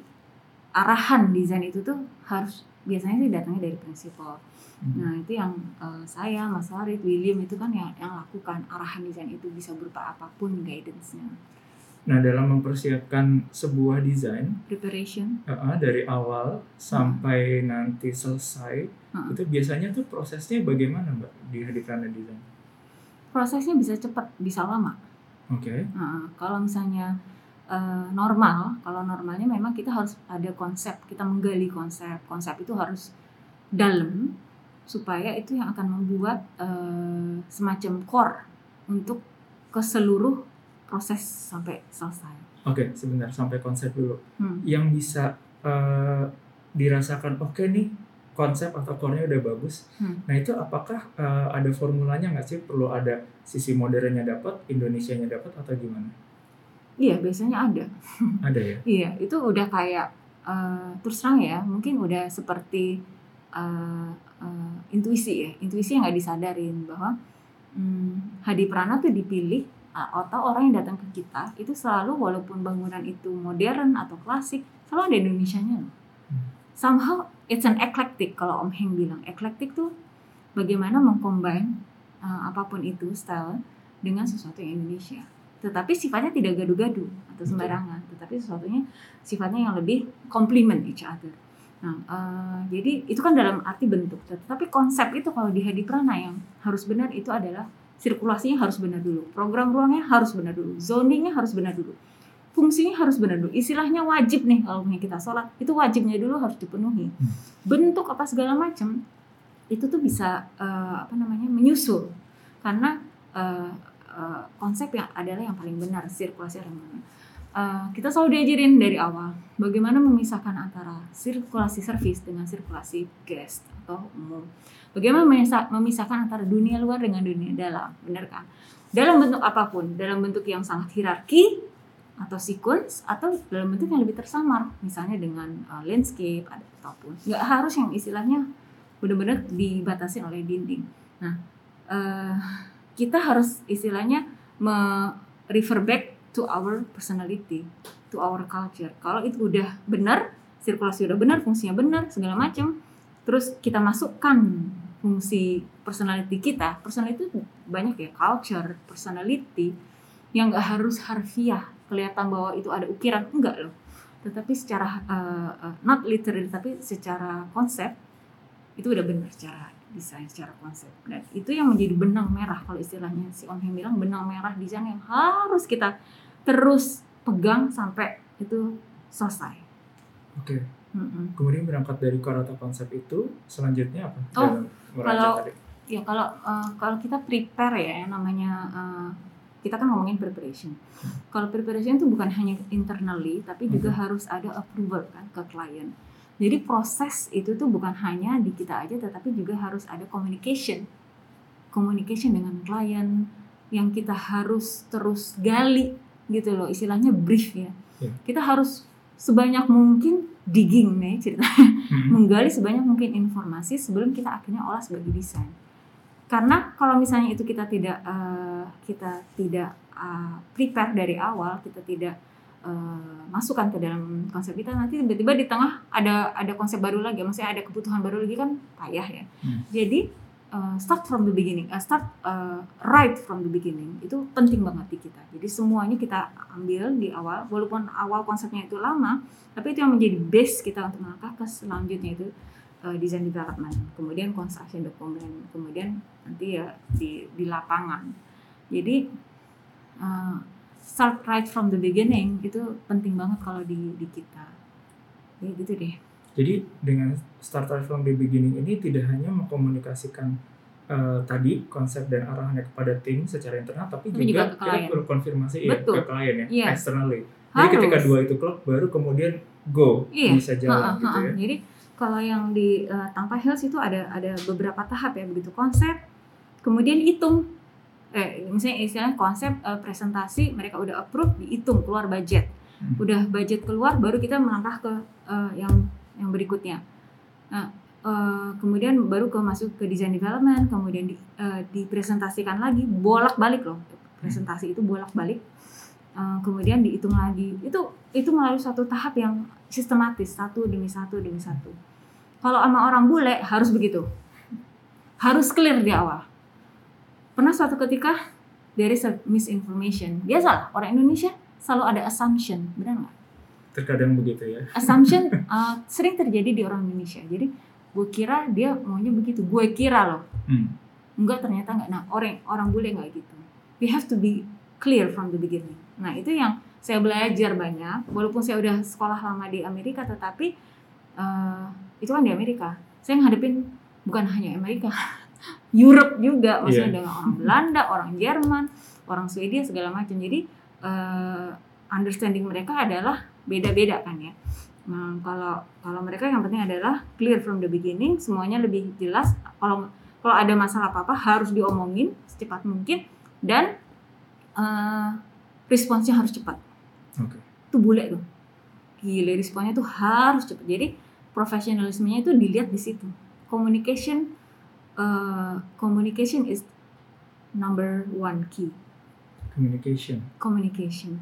arahan desain itu tuh harus biasanya sih datangnya dari prinsipal nah itu yang uh, saya Mas Farid William itu kan yang yang lakukan arahan desain itu bisa berupa apa pun guidance-nya Nah, dalam mempersiapkan sebuah desain, preparation, uh, dari awal sampai hmm. nanti selesai, hmm. itu biasanya tuh prosesnya bagaimana, Mbak, di Desain? Prosesnya bisa cepat, bisa lama. Oke. Okay. Nah, kalau misalnya uh, normal, kalau normalnya memang kita harus ada konsep, kita menggali konsep. Konsep itu harus dalam supaya itu yang akan membuat uh, semacam core untuk ke seluruh proses sampai selesai. Oke, okay, sebentar sampai konsep dulu. Hmm. Yang bisa uh, dirasakan oke okay nih konsep atau core-nya udah bagus. Hmm. Nah itu apakah uh, ada formulanya nggak sih? Perlu ada sisi modernnya dapat, Indonesianya dapat atau gimana? Iya biasanya ada. [laughs] Ada ya? iya itu udah kayak uh, terus terang ya mungkin udah seperti uh, uh, intuisi ya, intuisi yang nggak disadarin bahwa um, Hadi Prana tuh dipilih atau orang yang datang ke kita itu selalu walaupun bangunan itu modern atau klasik selalu ada Indonesianya loh. Hmm. Somehow it's an eclectic kalau Om Heng bilang eclectic tuh bagaimana mengcombine uh, apa pun itu style dengan sesuatu yang Indonesia tetapi sifatnya tidak gaduh-gaduh atau sembarangan. Tetapi sesuatunya sifatnya yang lebih complement each other. Nah uh, jadi itu kan dalam arti bentuk. Tetapi konsep itu kalau di Hadi Prana yang harus benar itu adalah sirkulasinya harus benar dulu. Program ruangnya harus benar dulu. Zoningnya harus benar dulu. Fungsinya harus benar dulu. Istilahnya wajib nih kalau kita sholat itu wajibnya dulu harus dipenuhi. Hmm. Bentuk apa segala macam itu tuh bisa uh, apa namanya menyusul. Karena uh, uh, konsep yang adalah yang paling benar sirkulasi yang. Uh, kita selalu diajarin dari awal bagaimana memisahkan antara sirkulasi servis dengan sirkulasi guest atau umum. Bagaimana memisahkan antara dunia luar dengan dunia dalam, benar kan? Dalam bentuk apa pun, dalam bentuk yang sangat hierarki atau sequence atau dalam bentuk yang lebih tersamar misalnya dengan uh, landscape ataupun nggak harus yang istilahnya benar-benar dibatasi oleh dinding nah uh, kita harus istilahnya me refer back to our personality to our culture. Kalau itu udah benar sirkulasi udah benar fungsinya benar segala macam terus kita masukkan fungsi personality kita personality itu banyak ya culture personality yang nggak harus harfiah kelihatan bahwa itu ada ukiran enggak loh. Tetapi secara uh, uh, not literally tapi secara konsep itu udah benar secara desain secara konsep dan itu yang menjadi benang merah kalau istilahnya si Om Heng bilang benang merah desain yang harus kita terus pegang sampai itu selesai. Oke. Okay. Mm -hmm. Kemudian berangkat dari karata konsep itu selanjutnya apa? Oh, kalau tadi? ya kalau uh, kalau kita prepare ya namanya uh, kita kan ngomongin preparation. Kalau preparation itu bukan hanya internally, tapi juga hmm. harus ada approval kan ke klien. Jadi proses itu tuh bukan hanya di kita aja, tetapi juga harus ada communication, communication dengan klien yang kita harus terus gali gitu loh istilahnya brief ya Iya. kita harus sebanyak mungkin digging nih cerita Hmm. [laughs] menggali sebanyak mungkin informasi sebelum kita akhirnya olah sebagai desain karena kalau misalnya itu kita tidak eh, kita tidak eh, prepare dari awal kita tidak eh, masukkan ke dalam konsep kita nanti tiba-tiba di tengah ada ada konsep baru lagi maksudnya ada kebutuhan baru lagi kan payah ya Hmm. jadi eh, start from the beginning eh, start eh, right from the beginning itu penting banget di kita jadi semuanya kita ambil di awal walaupun awal konsepnya itu lama tapi itu yang menjadi base kita untuk melangkah ke selanjutnya itu uh, design development, kemudian construction document, kemudian nanti ya di di lapangan. Jadi uh, start right from the beginning itu penting banget kalau di di kita. Ya gitu deh. Jadi dengan start right from the beginning ini tidak hanya mengkomunikasikan eh, tadi konsep dan arahannya kepada tim secara internal, tapi, Tapi juga, juga ke kita perlu konfirmasi ya, ke klien ya, Iya. externally. Jadi ketika Harus. dua itu klop, baru kemudian go Iya. bisa jalan Ha-ha, gitu ha-ha. ya. Jadi kalau yang di uh, Tampa Hills itu ada ada beberapa tahap ya begitu konsep, kemudian hitung. Eh, misalnya istilahnya konsep uh, presentasi mereka udah approve, dihitung keluar budget. Hmm. Udah budget keluar, baru kita melangkah ke uh, yang yang berikutnya. Nah, uh, kemudian baru ke masuk ke design development, kemudian di, uh, dipresentasikan lagi, bolak-balik loh. Presentasi itu bolak-balik. Uh, kemudian dihitung lagi. Itu itu melalui satu tahap yang sistematis, satu demi satu demi satu. Kalau sama orang bule harus begitu. Harus clear di awal. Pernah suatu ketika there is a misinformation. Biasalah orang Indonesia selalu ada assumption, benar nggak? Terkadang begitu ya. assumption [laughs] uh, sering terjadi di orang Indonesia. Jadi gue kira dia maunya begitu. Gue kira loh. Hmm. Enggak ternyata enggak. Nah orang orang bule nggak gitu. We have to be clear from the beginning. Nah itu yang saya belajar banyak. Walaupun saya udah sekolah lama di Amerika, tetapi uh, itu kan di Amerika. Saya ngadepin bukan hanya Amerika, [laughs] Europe juga. Maksudnya Iya. dengan orang Belanda, orang Jerman, orang Swedia segala macam. Jadi uh, understanding mereka adalah beda-beda kan ya. Nah, kalau kalau mereka yang penting adalah clear from the beginning, semuanya lebih jelas. Kalau kalau ada masalah apa-apa harus diomongin secepat mungkin dan eh, responsnya harus cepat. Oke. Itu bule tuh. Gile responnya tuh harus cepat. Jadi profesionalismenya itu dilihat di situ. Communication eh, communication is number one key Communication. communication.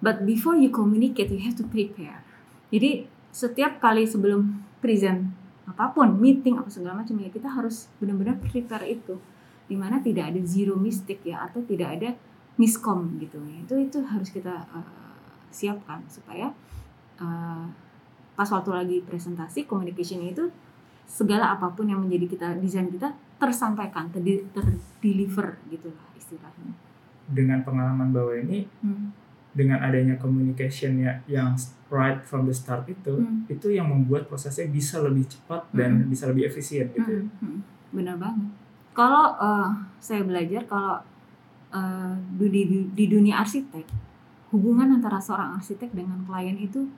But before you communicate, you have to prepare. Jadi setiap kali sebelum present apa pun, meeting apa segala macam ya kita harus benar-benar prepare itu. Di mana tidak ada zero mistake ya atau tidak ada miskom gitu ya. Itu itu harus kita uh, siapkan supaya uh, pas waktu lagi presentasi communication itu segala apa pun yang menjadi kita desain kita tersampaikan, terdeliver gitu lah istilahnya. Dengan pengalaman bahwa ini Hmm. dengan adanya communication ya yang right from the start itu Hmm. itu yang membuat prosesnya bisa lebih cepat dan Hmm. bisa lebih efisien gitu ya. Mm, mm, benar banget. Kalau eh, saya belajar kalau di, di, di dunia arsitek, hubungan antara seorang arsitek dengan klien itu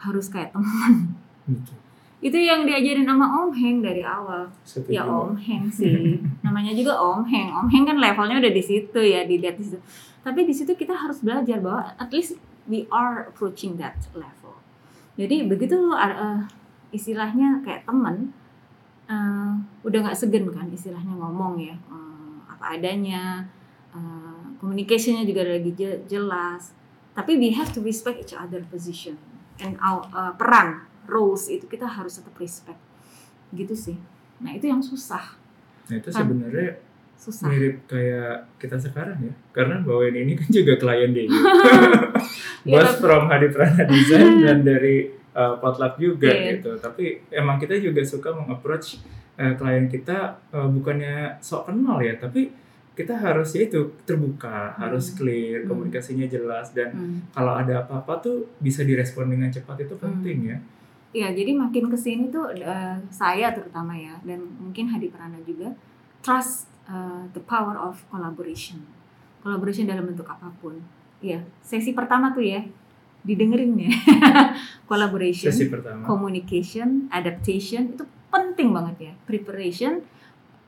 harus kayak teman. Gitu. Itu yang diajarin sama Om Heng dari awal. Setuju. Ya Om Heng sih, [laughs] namanya juga Om Heng. Om Heng kan levelnya udah di situ ya, dilihat di situ. Tapi di situ kita harus belajar bahwa at least we are approaching that level. Jadi begitu lo uh, istilahnya kayak temen, uh, udah nggak segen kan istilahnya ngomong ya uh, apa adanya, uh, communicationnya juga lagi je- jelas. Tapi we have to respect each other position and our uh, peran roles itu kita harus tetap respect gitu sih. Nah itu yang susah, Nah itu Kan. sebenarnya susah. mirip kayak kita sekarang ya, karena bahwa ini kan juga klien dia. [laughs] Iya, Bos tapi- from Hadi Prana Design [laughs] dan dari uh, Potluck juga Iya. gitu. Tapi emang kita juga suka mengapproach uh, klien kita uh, bukannya sok kenal ya, tapi kita harus ya itu terbuka, harus clear, Hmm. komunikasinya jelas dan Hmm. kalau ada apa-apa tuh bisa direspon dengan cepat itu Hmm. penting ya. Ya, jadi makin ke sini tuh eh, saya terutama ya, dan mungkin Hadi Prana juga trust eh, the power of collaboration. Collaboration dalam bentuk apa pun. Ya, sesi pertama tuh ya didengerin ya. [laughs] collaboration, Sesi pertama. communication, adaptation itu penting banget ya. Preparation,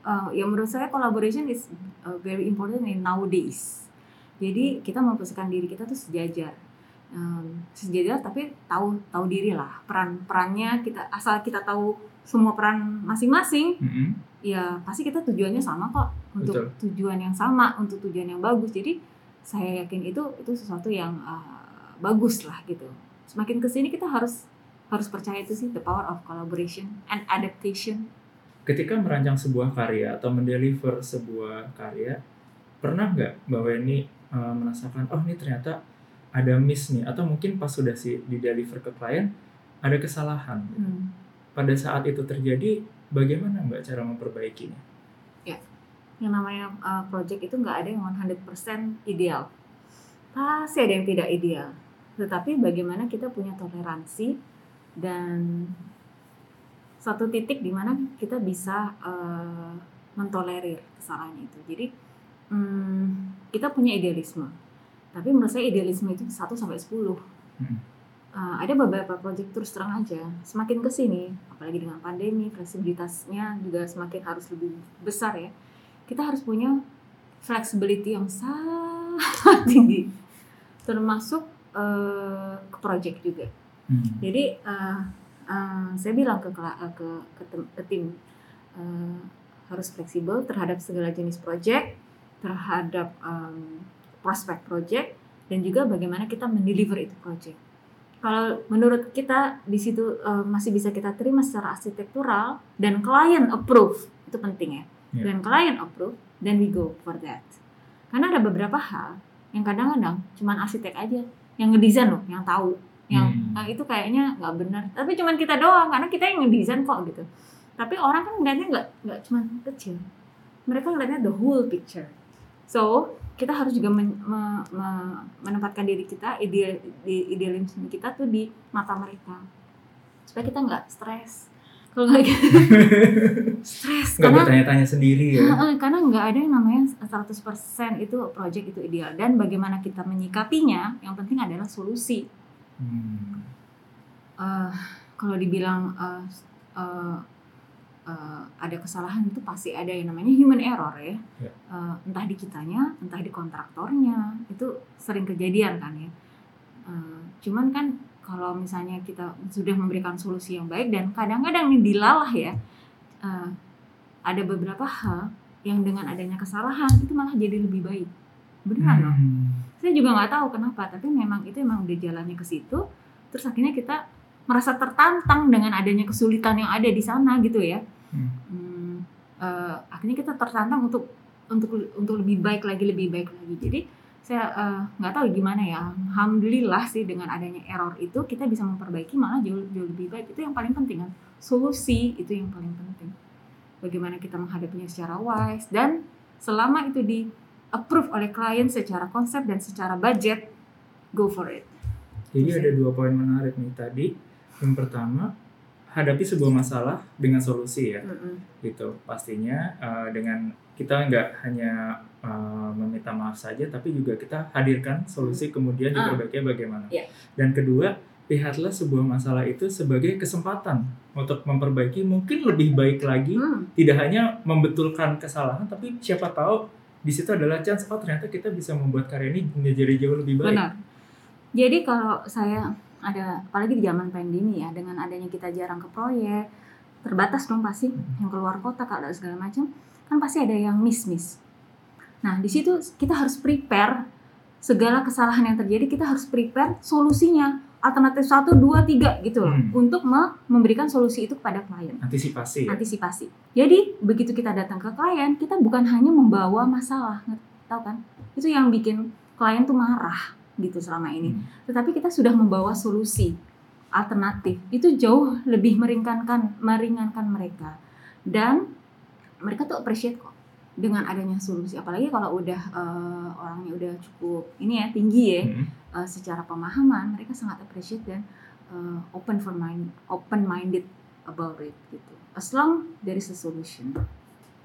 eh, ya menurut saya collaboration is eh, very important in nowadays. Jadi kita memposisikan diri kita tuh sejajar. Um, sejajar tapi tahu tahu diri lah. Peran perannya kita asal kita tahu semua peran masing-masing Mm-mm. ya pasti kita tujuannya sama kok. Untuk Betul. tujuan yang sama untuk tujuan yang bagus. Jadi saya yakin itu itu sesuatu yang uh, bagus lah gitu. Semakin ke sini kita harus harus percaya itu sih the power of collaboration and adaptation. Ketika merancang sebuah karya atau mendeliver sebuah karya, pernah nggak Mbak Weni uh, merasakan, oh ini ternyata ada miss nih, atau mungkin pas sudah sih di deliver ke klien ada kesalahan. Hmm. Pada saat itu terjadi, bagaimana Mbak cara memperbaikinya? yang namanya uh, project itu nggak ada yang 100% ideal pasti ada yang tidak ideal tetapi bagaimana kita punya toleransi dan satu titik di mana kita bisa uh, mentolerir kesalahan itu jadi hmm, kita punya idealisme tapi menurut saya idealisme itu 1 sampai 10 Hmm. Uh, ada beberapa project terus terang aja. Semakin ke sini apalagi dengan pandemi fleksibilitasnya juga semakin harus lebih besar ya. Kita harus punya flexibility yang sangat [laughs] tinggi. Termasuk uh, ke project juga. Hmm. jadi uh, uh, saya bilang ke ke ke, ke tim uh, harus fleksibel terhadap segala jenis project terhadap um, prospek project dan juga bagaimana kita mendeliver itu project. Kalau menurut kita di situ uh, masih bisa kita terima secara arsitektural dan klien approve itu penting ya. Ya. dan klien approve then we go for that. Karena ada beberapa hal yang kadang-kadang cuman arsitek aja yang ngedesain loh yang tahu yang Hmm. "Ah, itu kayaknya nggak benar. Tapi cuman kita doang karena kita yang ngedesain kok gitu. Tapi orang kan ngeliatnya nggak nggak cuman kecil. Mereka ngeliatnya the whole picture. So kita harus juga men- me- me- menempatkan diri kita ideal di idealisme kita tuh di mata mereka. Supaya kita nggak stres. Kalau nggak gitu. [laughs] Stres Nggak karena bertanya-tanya sendiri ya. Karena nggak ada yang namanya 100% itu project itu ideal. Dan bagaimana kita menyikapinya yang penting adalah solusi. Hmm. Eh, kalau dibilang eh, eh, eh, ada kesalahan itu pasti ada yang namanya human error ya. Ya. Eh, entah di kitanya entah di kontraktornya itu sering kejadian kan ya. Eh, cuman kan kalau misalnya kita sudah memberikan solusi yang baik dan kadang-kadang ini dilalah ya. Eh, ada beberapa hal yang dengan adanya kesalahan itu malah jadi lebih baik. Beneran loh. Hmm. saya juga nggak tahu kenapa tapi memang itu emang udah jalannya ke situ. Terus akhirnya kita merasa tertantang dengan adanya kesulitan yang ada di sana gitu ya Hmm. Hmm, eh, akhirnya kita tertantang untuk untuk untuk lebih baik lagi lebih baik lagi. Jadi saya eh, nggak tahu gimana ya. Alhamdulillah sih dengan adanya error itu kita bisa memperbaiki malah jauh jauh lebih baik. Itu yang paling penting kan. Solusi itu yang paling penting. Bagaimana kita menghadapinya secara wise dan selama itu di approve oleh klien secara konsep dan secara budget go for it. Jadi ada dua poin menarik nih tadi. Yang pertama, hadapi sebuah masalah dengan solusi ya. Gitu. Pastinya eh, dengan kita nggak hanya eh, meminta maaf saja, tapi juga kita hadirkan solusi kemudian Ah. diperbaikinya bagaimana. Iya. Dan kedua, lihatlah sebuah masalah itu sebagai kesempatan untuk memperbaiki mungkin lebih baik lagi. Hmm, Tidak hanya membetulkan kesalahan, tapi siapa tahu di situ adalah chance oh ternyata kita bisa membuat karya ini menjadi jauh lebih baik. benar jadi kalau saya ada apalagi di zaman pandemi ya dengan adanya kita jarang ke proyek terbatas dong pasti yang keluar kota kalau ada segala macam kan pasti ada yang miss miss nah di situ kita harus prepare segala kesalahan yang terjadi kita harus prepare solusinya alternatif satu dua tiga gitu loh Hmm. untuk me- memberikan solusi itu kepada klien Antisipasi ya. antisipasi. Jadi begitu kita datang ke klien, kita bukan hanya membawa masalah, tahu kan? Itu yang bikin klien tuh marah gitu selama ini. Hmm. Tetapi kita sudah membawa solusi alternatif. Itu jauh lebih meringankan meringankan mereka. Dan mereka tuh appreciate kok dengan adanya solusi. Apalagi kalau udah eh, orangnya udah cukup ini ya tinggi ya Hmm. eh, secara pemahaman, mereka sangat appreciate dan eh, open for mind open minded about it gitu. As long there is a solution.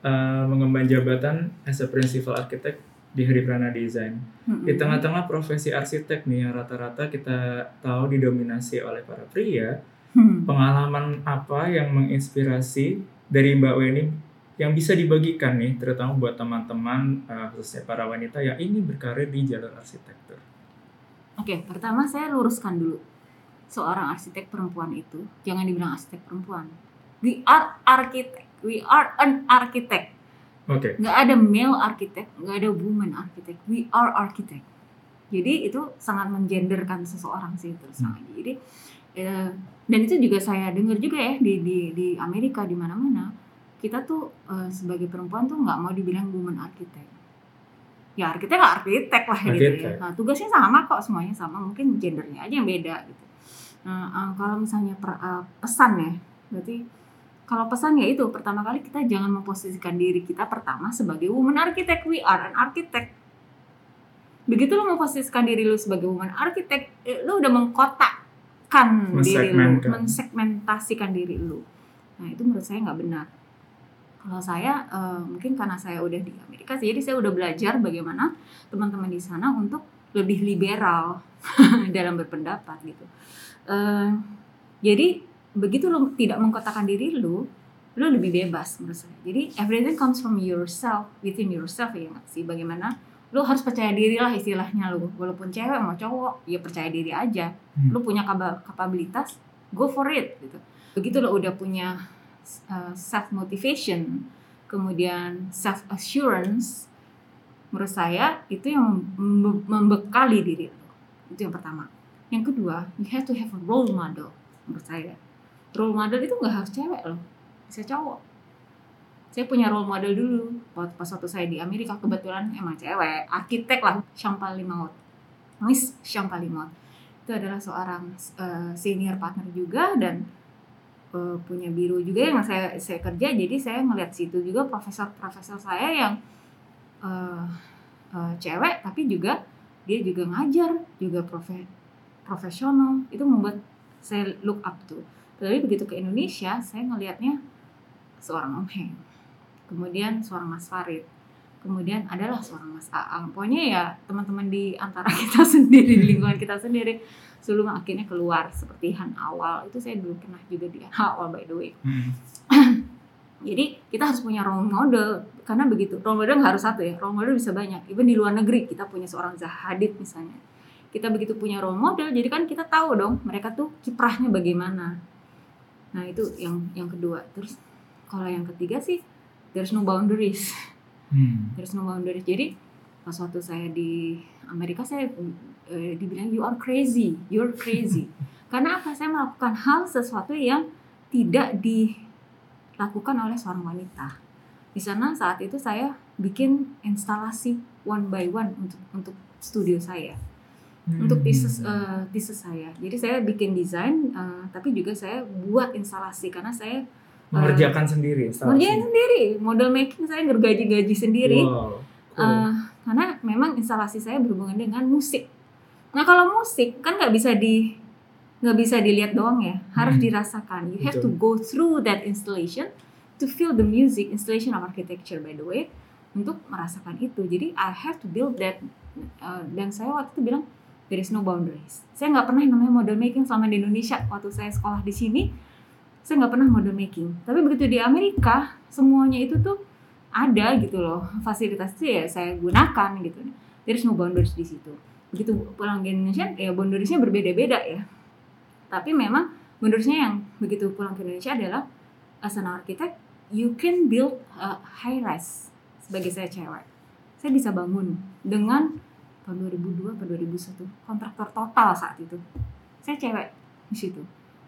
Eh, mengemban jabatan as a principal architect di Hariprana Design. Di tengah-tengah profesi arsitek nih yang rata-rata kita tahu didominasi oleh para pria, Hmm. pengalaman apa yang menginspirasi dari Mbak Weni yang bisa dibagikan nih, terutama buat teman-teman uh, khususnya para wanita yang ingin berkarir di jalur arsitektur? Oke, pertama saya luruskan dulu. Seorang arsitek perempuan itu jangan dibilang arsitek perempuan. We are architect. We are an architect. Oke. Nggak ada male architect, nggak ada woman architect. We are architect. Jadi itu sangat mengenderkan seseorang sih terus. Hmm. Jadi eh, dan itu juga saya dengar juga ya di di di Amerika di mana-mana kita tuh eh, sebagai perempuan tuh nggak mau dibilang woman architect ya arsitek arsitek lah gitu ya nah, tugasnya sama kok semuanya sama mungkin gendernya aja yang beda gitu nah eh, kalau misalnya per- eh, pesan ya berarti kalau pesan ya itu pertama kali kita jangan memposisikan diri kita pertama sebagai woman architect. We are an architect. Begitu lo memposisikan diri lo sebagai woman architect eh, lo udah mengkotakkan diri lo mensegmentasikan diri lo nah itu menurut saya nggak benar. Kalau saya eh, mungkin karena saya udah di Amerika sih jadi saya udah belajar bagaimana teman-teman di sana untuk lebih liberal [laughs] dalam berpendapat gitu. Eh, jadi begitu lo tidak mengkotakkan diri lo lo lebih bebas menurut saya. Jadi everything comes from yourself within yourself ya nggak sih? Bagaimana lo harus percaya diri lah istilahnya lo walaupun cewek mau cowok ya percaya diri aja. Hmm. lo punya kapabilitas go for it gitu. Begitu lo udah punya self motivation kemudian self assurance menurut saya itu yang membe- membekali diri lo itu yang pertama. Yang kedua you have to have a role model menurut saya role model itu nggak harus cewek loh. Bisa cowok. Saya punya role model dulu. Pas waktu saya di Amerika kebetulan emang cewek. Arsitek lah Champali Maut Miss Champali Maut itu adalah seorang eh, senior partner juga dan eh, punya biru juga yang saya saya kerja. Jadi saya ngeliat situ juga profesor-profesor saya yang eh, eh, cewek tapi juga dia juga ngajar juga profe- profesional. Itu membuat saya look up tuh tapi begitu ke Indonesia saya ngelihatnya seorang Om Heng kemudian seorang Mas Farid kemudian adalah seorang Mas Aang. Pokoknya ya teman-teman di antara [laughs] kita sendiri di lingkungan kita sendiri sebelum akhirnya keluar seperti Han Awal. Itu saya dulu pernah juga di Han Awal by the way. Hmm. [clears throat] jadi kita harus punya role model. Karena begitu role model nggak harus satu ya role model bisa banyak. Even di luar negeri kita punya seorang Zahadid misalnya. Kita begitu punya role model jadi kan kita tahu dong mereka tuh kiprahnya bagaimana nah itu yang yang kedua. Terus kalau yang ketiga sih there's no boundaries. Hmm. there's no boundaries. Jadi pas waktu saya di Amerika saya eh, dibilang you are crazy. You're crazy. [laughs] Karena apa? Saya melakukan hal sesuatu yang tidak dilakukan oleh seorang wanita. Di sana saat itu saya bikin instalasi one by one untuk untuk studio saya untuk thesis eh, thesis saya jadi saya bikin desain eh, tapi juga saya buat instalasi karena saya mengerjakan sendiri instalasi. ngerjain sendiri model making saya gergaji-gaji sendiri Wow. cool. Eh, karena memang instalasi saya berhubungan dengan musik. Nah kalau musik kan nggak bisa di nggak bisa dilihat doang ya, harus Hmm. dirasakan. You have to Betul. go through that installation to feel the music, installation of architecture by the way, untuk merasakan itu. Jadi I have to build that. Eh, dan saya waktu itu bilang there is no boundaries. Saya nggak pernah namanya model making selama di Indonesia. Waktu saya sekolah di sini, saya nggak pernah model making. Tapi begitu di Amerika, semuanya itu tuh ada gitu loh fasilitas itu ya saya gunakan gitu there's no boundaries di situ begitu pulang ke Indonesia ya boundariesnya berbeda-beda ya tapi memang boundariesnya yang begitu pulang ke Indonesia adalah as an architect you can build a high rise sebagai saya cewek saya bisa bangun dengan tahun 2002 atau 2001 kontraktor total saat itu. Saya cewek di situ.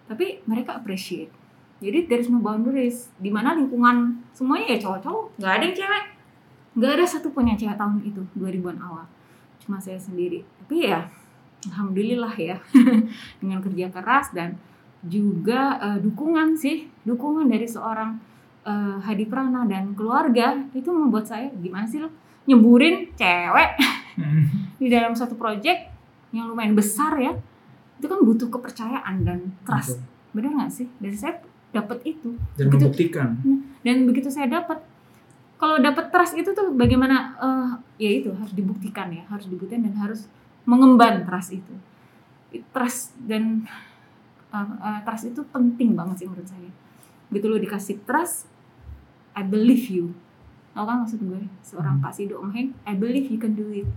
Tapi mereka appreciate. Jadi there's no boundaries. Di mana lingkungan semuanya ya cowok-cowok. Nggak ada yang cewek. Nggak ada satu pun yang cewek tahun itu 2000-an awal. Cuma saya sendiri. Tapi ya alhamdulillah ya. [laughs] Dengan kerja keras dan juga eh, dukungan sih. Dukungan dari seorang eh, Hadi Prana dan keluarga. Itu membuat saya gimana sih lo? Nyeburin cewek [laughs] Hmm. di dalam satu project yang lumayan besar ya itu kan butuh kepercayaan dan trust. Betul. benar nggak sih? Dan saya dapat itu. Dan Begitu- membuktikan. Dan begitu saya dapat kalau dapat trust itu tuh bagaimana eh, ya itu harus dibuktikan ya harus dibuktikan dan harus mengemban trust itu. Trust dan eh, eh, trust itu penting banget sih menurut saya. Begitu lo dikasih trust I believe you. Tau kan maksud gue? Seorang Hmm. Pak Sido Om Heng I believe you can do it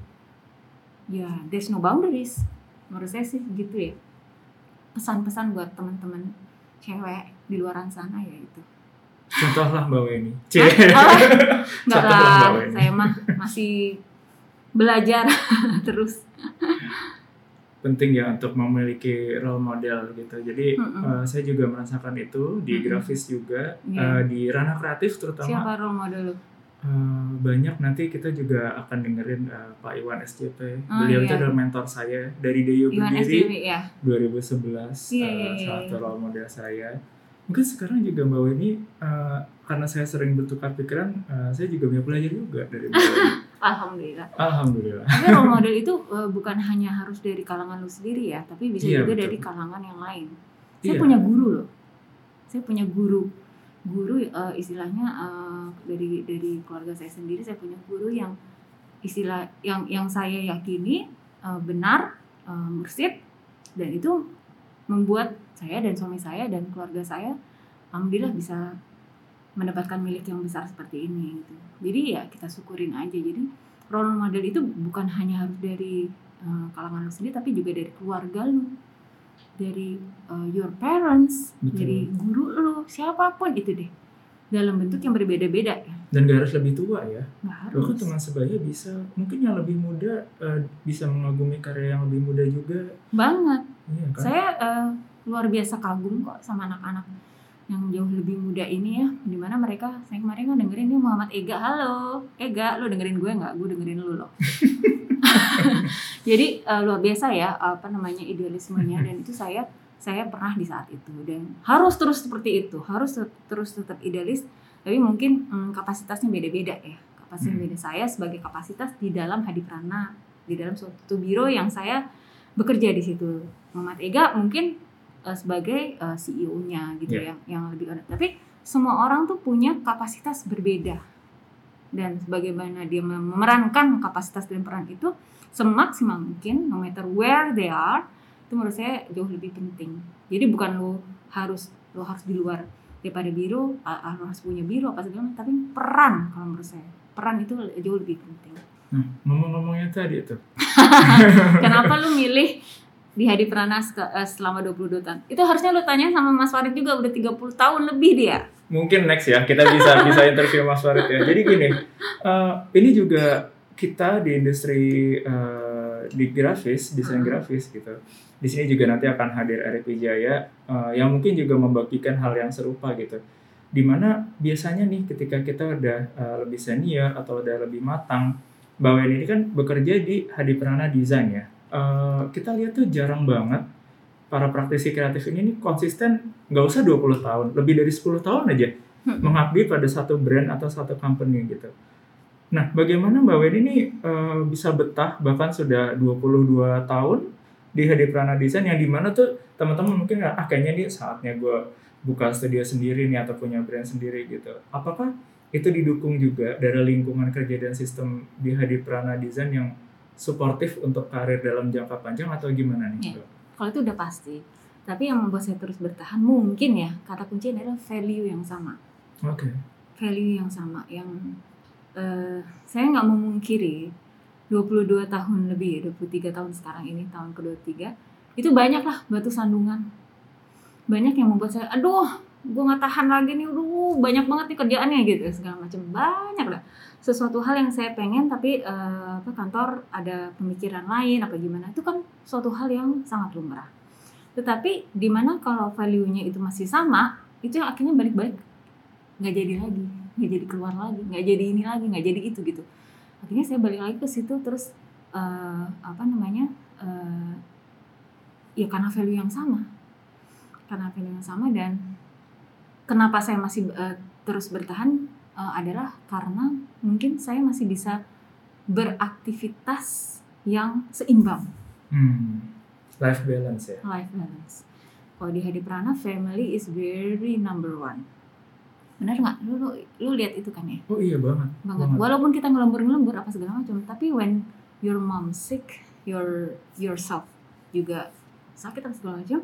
ya there's no boundaries menurut saya sih gitu ya pesan-pesan buat teman-teman cewek di luaran sana ya itu Contohlah Mbak Weni. [laughs] C. Oh, enggak [laughs] Satu lah, saya mah masih belajar [laughs] terus. penting ya untuk memiliki role model gitu. Jadi Mm-mm. eh, saya juga merasakan itu di Mm-mm. grafis juga Iya. eh, di ranah kreatif terutama Siapa role model? Eh, banyak nanti kita juga akan dengerin eh, Pak Iwan SJP. Oh, Beliau iya. itu adalah mentor saya dari Deyo Iwan Berdiri SJW ya. 2011 Iya, eh, iya, iya, salah satu role model saya. Mungkin sekarang juga Mbak Weni eh, karena saya sering bertukar pikiran, eh, saya juga banyak belajar juga dari Mbak Weni. [laughs] Alhamdulillah. Alhamdulillah. Tapi role [laughs] model itu uh, bukan hanya harus dari kalangan lu sendiri ya, tapi bisa Iya, juga betul. dari kalangan yang lain. Saya Iya. punya guru loh. Saya punya guru. Guru uh, istilahnya uh, dari dari keluarga saya sendiri saya punya guru yang istilah yang yang saya yakini uh, benar uh, mursid dan itu membuat saya dan suami saya dan keluarga saya alhamdulillah bisa mendapatkan milik yang besar seperti ini gitu. Jadi ya kita syukurin aja. Jadi role model itu bukan hanya harus dari uh, kalangan lu sendiri tapi juga dari keluarga lu. Dari uh, your parents, Betul. dari guru lu, siapa pun itu deh. Dalam bentuk yang berbeda-beda ya. Dan gak harus lebih tua ya. Bahkan harus. teman sebaya bisa, mungkin yang lebih muda eh, bisa mengagumi karya yang lebih muda juga. Banget. Iya kan? Saya uh, luar biasa kagum kok sama anak-anak yang jauh lebih muda ini ya di mana mereka saya kemarin kan dengerin nih Muhammad Ega halo Ega lu dengerin gue nggak gue dengerin lu loh [laughs] jadi uh, luar biasa ya apa namanya idealismenya. Dan itu saya saya pernah di saat itu. Dan harus terus seperti itu. Harus ter- terus tetap idealis. Tapi mungkin hmm, kapasitasnya beda-beda ya. Kapasitasnya Hmm. beda. Saya sebagai kapasitas di dalam Hadiprana di dalam suatu biro yang saya bekerja di situ. Muhammad Ega mungkin uh, sebagai uh, CEO-nya gitu Yeah. ya yang lebih tapi semua orang tuh punya kapasitas berbeda. Dan sebagaimana dia memerankan kapasitas dan peran itu semaksimal mungkin no matter where they are itu menurut saya jauh lebih penting. Jadi bukan lo harus lo harus di luar daripada ah, lo harus punya biro apa segala macam tapi peran kalau menurut saya. Peran itu jauh lebih penting. Nah, ngomong-ngomongnya tadi itu. [laughs] kenapa lu milih di Hadi Pranas ke- eh, selama 22 tahun? Itu harusnya lu tanya sama Mas Farid juga udah 30 tahun lebih dia. Mungkin next ya kita bisa bisa interview Mas Farid ya. Jadi gini, eh, ini juga kita di industri eh, di grafis, desain Hmm. grafis gitu. Di sini juga nanti akan hadir Arif Wijaya eh, yang mungkin juga membagikan hal yang serupa gitu. Di mana biasanya nih ketika kita udah eh, lebih senior atau udah lebih matang, Weni ini kan bekerja di Hadi Prana Design ya. Eh, kita lihat tuh jarang banget para praktisi kreatif ini nih konsisten nggak usah 20 tahun, lebih dari 10 tahun aja Hmm. mengabdi pada satu brand atau satu company gitu. Nah, bagaimana Mbak Weni ini eh, bisa betah bahkan sudah 22 tahun di Hadi Prana Design yang di mana tuh teman-teman mungkin ah kayaknya nih saatnya gue buka studio sendiri nih atau punya brand sendiri gitu. Apakah itu didukung juga dari lingkungan kerja dan sistem di Hadi Prana Design yang suportif untuk karir dalam jangka panjang atau gimana nih? Iya. kalau itu udah pasti tapi yang membuat saya terus bertahan mungkin ya kata kunci adalah value yang sama Oke. value yang sama yang eh, saya nggak memungkiri 22 tahun lebih 23 tahun sekarang ini tahun ke-23 itu banyak lah batu sandungan. Banyak yang membuat saya aduh gue nggak tahan lagi nih aduh banyak banget nih kerjaannya gitu segala macam. Banyak lah. Sesuatu hal yang saya pengen tapi eh, apa kantor ada pemikiran lain apa gimana itu kan suatu hal yang sangat lumrah. Tetapi di mana kalau value-nya itu masih sama itu yang akhirnya balik-balik. Nggak jadi lagi nggak jadi keluar lagi nggak jadi ini lagi nggak jadi itu gitu akhirnya saya balik lagi ke situ terus eh, apa namanya eh, ya karena value yang sama karena value yang sama dan kenapa saya masih eh, terus bertahan eh, adalah karena mungkin saya masih bisa beraktivitas yang seimbang Hmm. Life balance ya. life balance. Kalau di Hadi Prana, family is very number one. Benar nggak? Lu, lu, lu lihat itu kan ya? Oh iya banget. Banget. Banget. Walaupun kita ngelembur-ngelembur apa segala macam, tapi when your mom sick, your yourself juga sakit apa segala macam,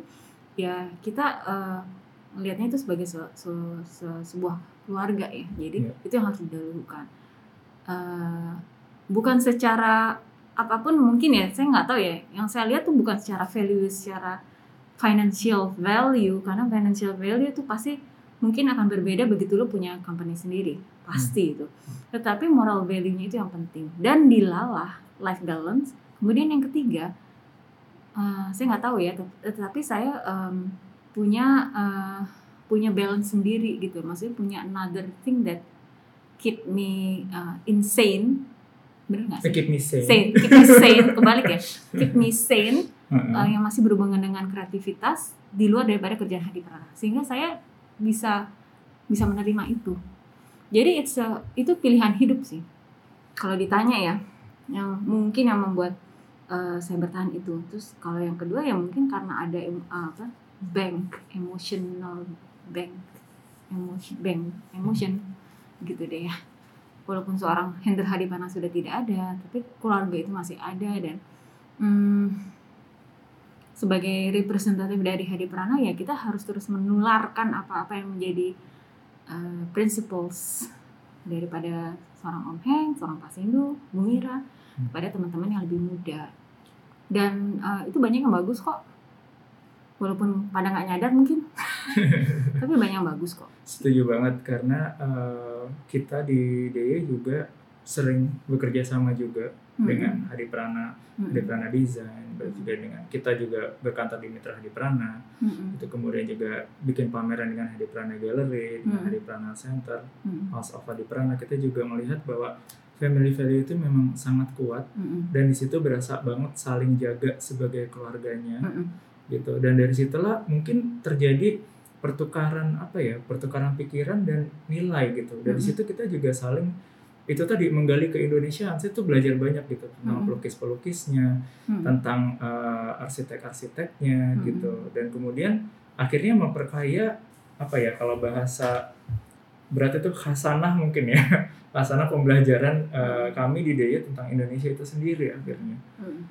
ya kita eh, melihatnya itu sebagai se- se- se- sebuah keluarga ya jadi Iya. itu yang harus didahulukan Eh, bukan secara apa pun mungkin ya saya nggak tahu ya yang saya lihat tuh bukan secara value secara financial value karena financial value itu pasti mungkin akan berbeda begitu lo punya company sendiri. Pasti itu. Tetapi moral value-nya itu yang penting. Dan dilalah life balance. Kemudian yang ketiga eh, saya nggak tahu ya tet- tetapi saya em, punya eh, punya balance sendiri gitu. Maksudnya punya another thing that keep me uh, insane. Bener nggak sih? keep me sane. Sane, keep me sane, kebalik ya, keep me sane uh, yang masih berhubungan dengan kreativitas di luar daripada kerjaan Hadi Prana, sehingga saya bisa bisa menerima itu. Jadi it's a- itu pilihan hidup sih. Kalau ditanya ya, yang mungkin yang membuat uh, saya bertahan itu. Terus kalau yang kedua ya mungkin karena ada em- apa bank emotional bank emotion bank emotion gitu deh ya walaupun seorang Hendra Hadipana sudah tidak ada tapi keluarga itu masih ada dan hmm, sebagai representatif dari Hadiprana ya kita harus terus menularkan apa-apa yang menjadi uh, principles daripada seorang Om Heng, seorang Pak Sindu, Bu Mira Hmm. kepada teman-teman yang lebih muda dan uh, itu banyak yang bagus kok walaupun pada nggak nyadar mungkin [laughs] tapi banyak yang bagus kok Setuju banget karena eh, kita di DE juga sering bekerja sama juga Hmm. dengan Hadi Prana, Hmm. Hadi Prana Design, juga dengan kita juga berkantor di Mitra Hadi Prana. Hmm. Itu kemudian juga bikin pameran dengan Hadi Prana Gallery, dengan Hmm. Hadi Prana Center, Hmm. House of Hadi Prana. Kita juga melihat bahwa family value itu memang sangat kuat Hmm. dan di situ berasa banget saling jaga sebagai keluarganya Hmm. gitu dan dari situlah mungkin terjadi pertukaran apa ya pertukaran pikiran dan nilai gitu dan di Mhm. situ kita juga saling itu tadi menggali ke Indonesia saya tuh belajar banyak gitu tentang Mhm. pelukis pelukisnya Hmm. tentang eh, arsitek arsiteknya Mhm. gitu dan kemudian akhirnya memperkaya apa ya kalau bahasa berarti itu khasanah mungkin ya [laughs] khasanah pembelajaran eh, kami di DIY tentang Indonesia itu sendiri akhirnya Hmm.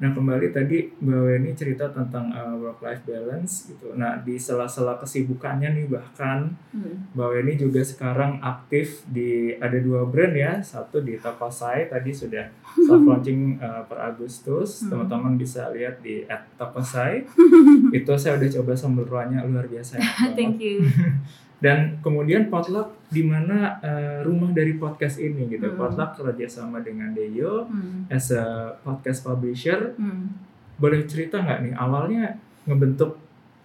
Nah kembali tadi Mbak Weni cerita tentang work life balance gitu. Nah di sela-sela kesibukannya nih bahkan Hmm. Mbak Weni juga sekarang aktif di ada dua brand ya. Satu di Tokosai tadi sudah soft [laughs] launching uh, per Agustus. Hmm. Teman-teman bisa lihat di @tokosai. [laughs] Itu saya udah coba sambal roanya luar biasa. banget. [laughs] Thank you. Dan kemudian potluck di mana uh, rumah dari podcast ini gitu. Hmm. Potluck kerjasama dengan Deyo Hmm. as a podcast publisher Hmm. boleh cerita nggak nih awalnya ngebentuk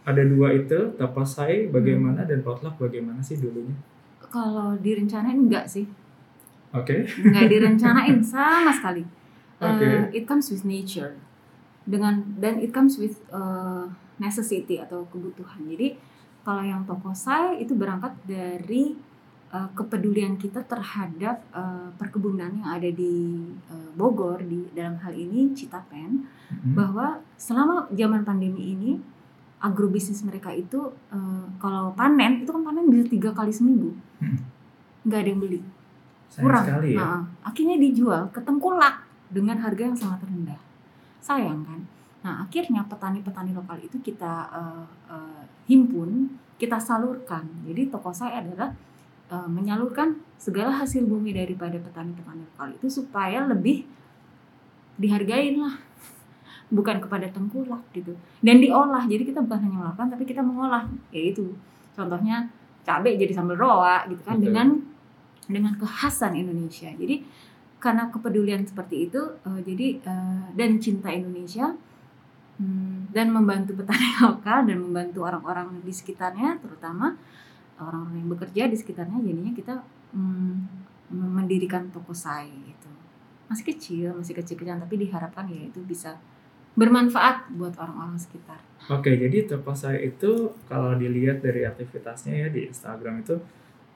ada dua itu Tapasai bagaimana dan Potluck bagaimana sih dulunya? Kalau direncanain enggak sih, Oke, enggak direncanain [laughs] sama sekali. Oke. Uh, it comes with nature, dengan dan it comes with uh, necessity atau kebutuhan. Jadi kalau yang Tokosai itu berangkat dari uh, kepedulian kita terhadap uh, perkebunan yang ada di uh, Bogor di dalam hal ini Citapen. Mhm. bahwa selama zaman pandemi ini agrobisnis mereka itu eh, kalau panen itu kan panen bisa tiga kali seminggu Hmm. nggak ada yang beli sayang kurang sekali ya. Nah, akhirnya dijual ke tengkulak dengan harga yang sangat rendah sayang kan nah akhirnya petani-petani lokal itu kita eh, eh, himpun kita salurkan jadi toko saya adalah eh, menyalurkan segala hasil bumi daripada petani-petani lokal itu supaya lebih dihargain lah. Bukan kepada tengkulak gitu. Dan diolah. Jadi kita bukan hanya melakukan tapi kita mengolah. Yaitu contohnya cabai jadi sambal roa gitu kan. Betul. dengan dengan kekhasan Indonesia. Jadi karena kepedulian seperti itu eh, jadi eh, dan cinta Indonesia hmm, dan membantu petani [laughs] lokal dan membantu orang-orang di sekitarnya terutama orang-orang yang bekerja di sekitarnya jadinya kita hmm, mendirikan toko sai gitu masih kecil masih kecil-kecilan tapi diharapkan ya itu bisa bermanfaat buat orang-orang sekitar Oke, jadi Tapasai itu kalau dilihat dari aktivitasnya ya di Instagram itu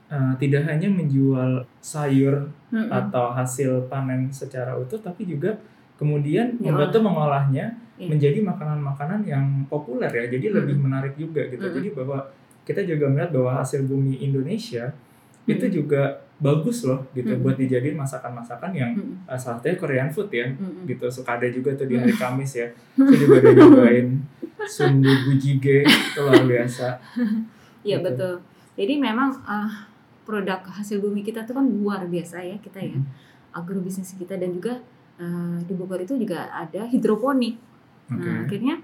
eh, tidak hanya menjual sayur Mm-mm. atau hasil panen secara utuh, tapi juga kemudian Diolah. membantu mengolahnya Iya. menjadi makanan-makanan yang populer ya. Jadi lebih menarik juga gitu. Mm-mm. Jadi bahwa kita juga melihat bahwa hasil bumi Indonesia itu Mm. juga bagus loh gitu Mm. buat dijadiin masakan-masakan yang Mm-mm. uh, salah satunya Korean food ya Mm-mm. gitu suka ada juga tuh di hari Kamis ya saya juga udah [laughs] nyobain sundu bujige itu luar biasa Iya Gitu. betul. Jadi memang eh, produk hasil bumi kita tuh kan luar biasa ya kita ya. Hmm. Agrobisnis kita dan juga eh, di Bogor itu juga ada hidroponik. Oke. Nah akhirnya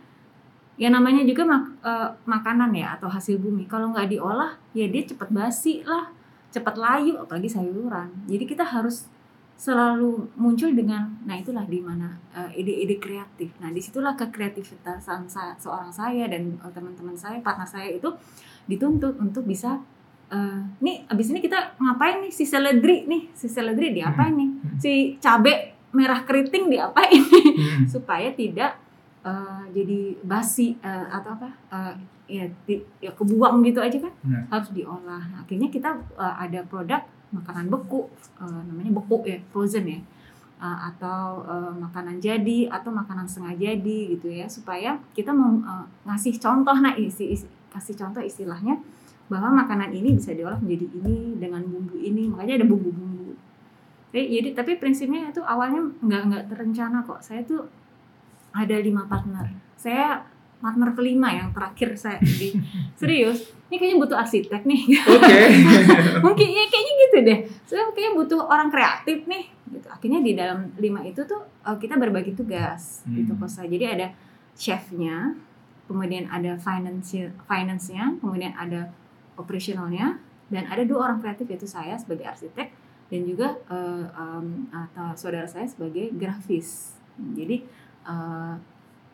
ya namanya juga mak- eh, makanan ya atau hasil bumi. Kalau nggak diolah ya dia cepat basi lah, cepat layu apalagi sayuran. Jadi kita harus selalu muncul dengan nah itulah di mana eh, ide-ide kreatif. Nah di situlah kekreativitasan sa- seorang saya dan eh, teman-teman saya, partner saya itu dituntut untuk bisa eh, nih abis ini kita ngapain nih si seledri nih si seledri diapain nih Hmm. si cabe merah keriting diapain nih Hmm. [laughs] supaya tidak eh, jadi basi eh, atau apa? Eh, ya, di- ya kebuang gitu aja kan? Benar. harus diolah. Nah, akhirnya kita eh, ada produk makanan beku eh, namanya beku ya frozen ya. Eh, atau eh, makanan jadi atau makanan setengah jadi gitu ya supaya kita mem- eh, ngasih contoh. Nah isi, isi- kasih contoh istilahnya bahwa makanan ini bisa diolah menjadi ini dengan bumbu ini. Makanya ada bumbu-bumbu. Jadi tapi prinsipnya itu awalnya nggak nggak terencana kok. Saya tuh ada lima partner. Saya partner kelima yang terakhir saya. Di [laughs] serius ini kayaknya butuh arsitek nih. Oke. [laughs] mungkin ya kayaknya gitu deh. Saya kayaknya butuh orang kreatif nih gitu. Akhirnya di dalam lima itu tuh uh, kita berbagi tugas Hmm. gitu kosa. Jadi ada chefnya kemudian ada finance finance-nya kemudian ada operationalnya dan ada dua orang kreatif yaitu saya sebagai arsitek dan juga uh, um, atau saudara saya sebagai grafis. Jadi uh,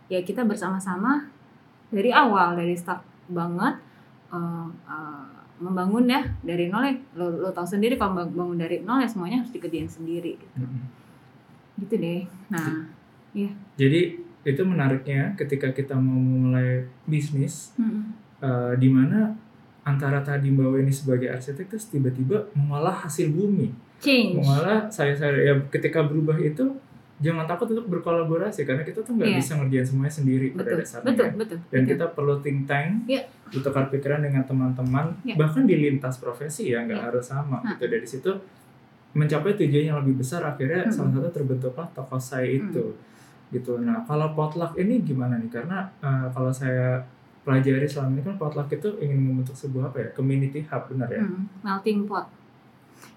ya kita bersama-sama dari awal dari start banget uh, uh, membangun ya dari nol ya lo, lo tahu sendiri kalau bang- bangun dari nol ya semuanya harus dikerjain sendiri gitu, Hmm. gitu deh nah Jadi itu menariknya ketika kita mau mulai bisnis mm-mm. eh, di mana antara tadi Mbak Weni sebagai arsitek terus tiba-tiba mengolah hasil bumi. change Mengolah saya saya ya ketika berubah itu jangan takut untuk berkolaborasi karena kita tuh nggak Iya. bisa ngerjain semuanya sendiri pada betul dasarnya. betul betul Dan betul. kita perlu think tank, Iya. bertukar pikiran dengan teman-teman, Iya. bahkan di lintas profesi ya nggak Iya. harus sama. Nah. Gitu dari situ mencapai tujuan yang lebih besar akhirnya Mm-mm. salah satu terbentuklah toko saya itu gitu. Nah kalau potluck ini gimana nih? Karena eh, kalau saya pelajari selama ini kan potluck itu ingin membentuk sebuah apa ya community hub benar ya? Hmm, melting pot.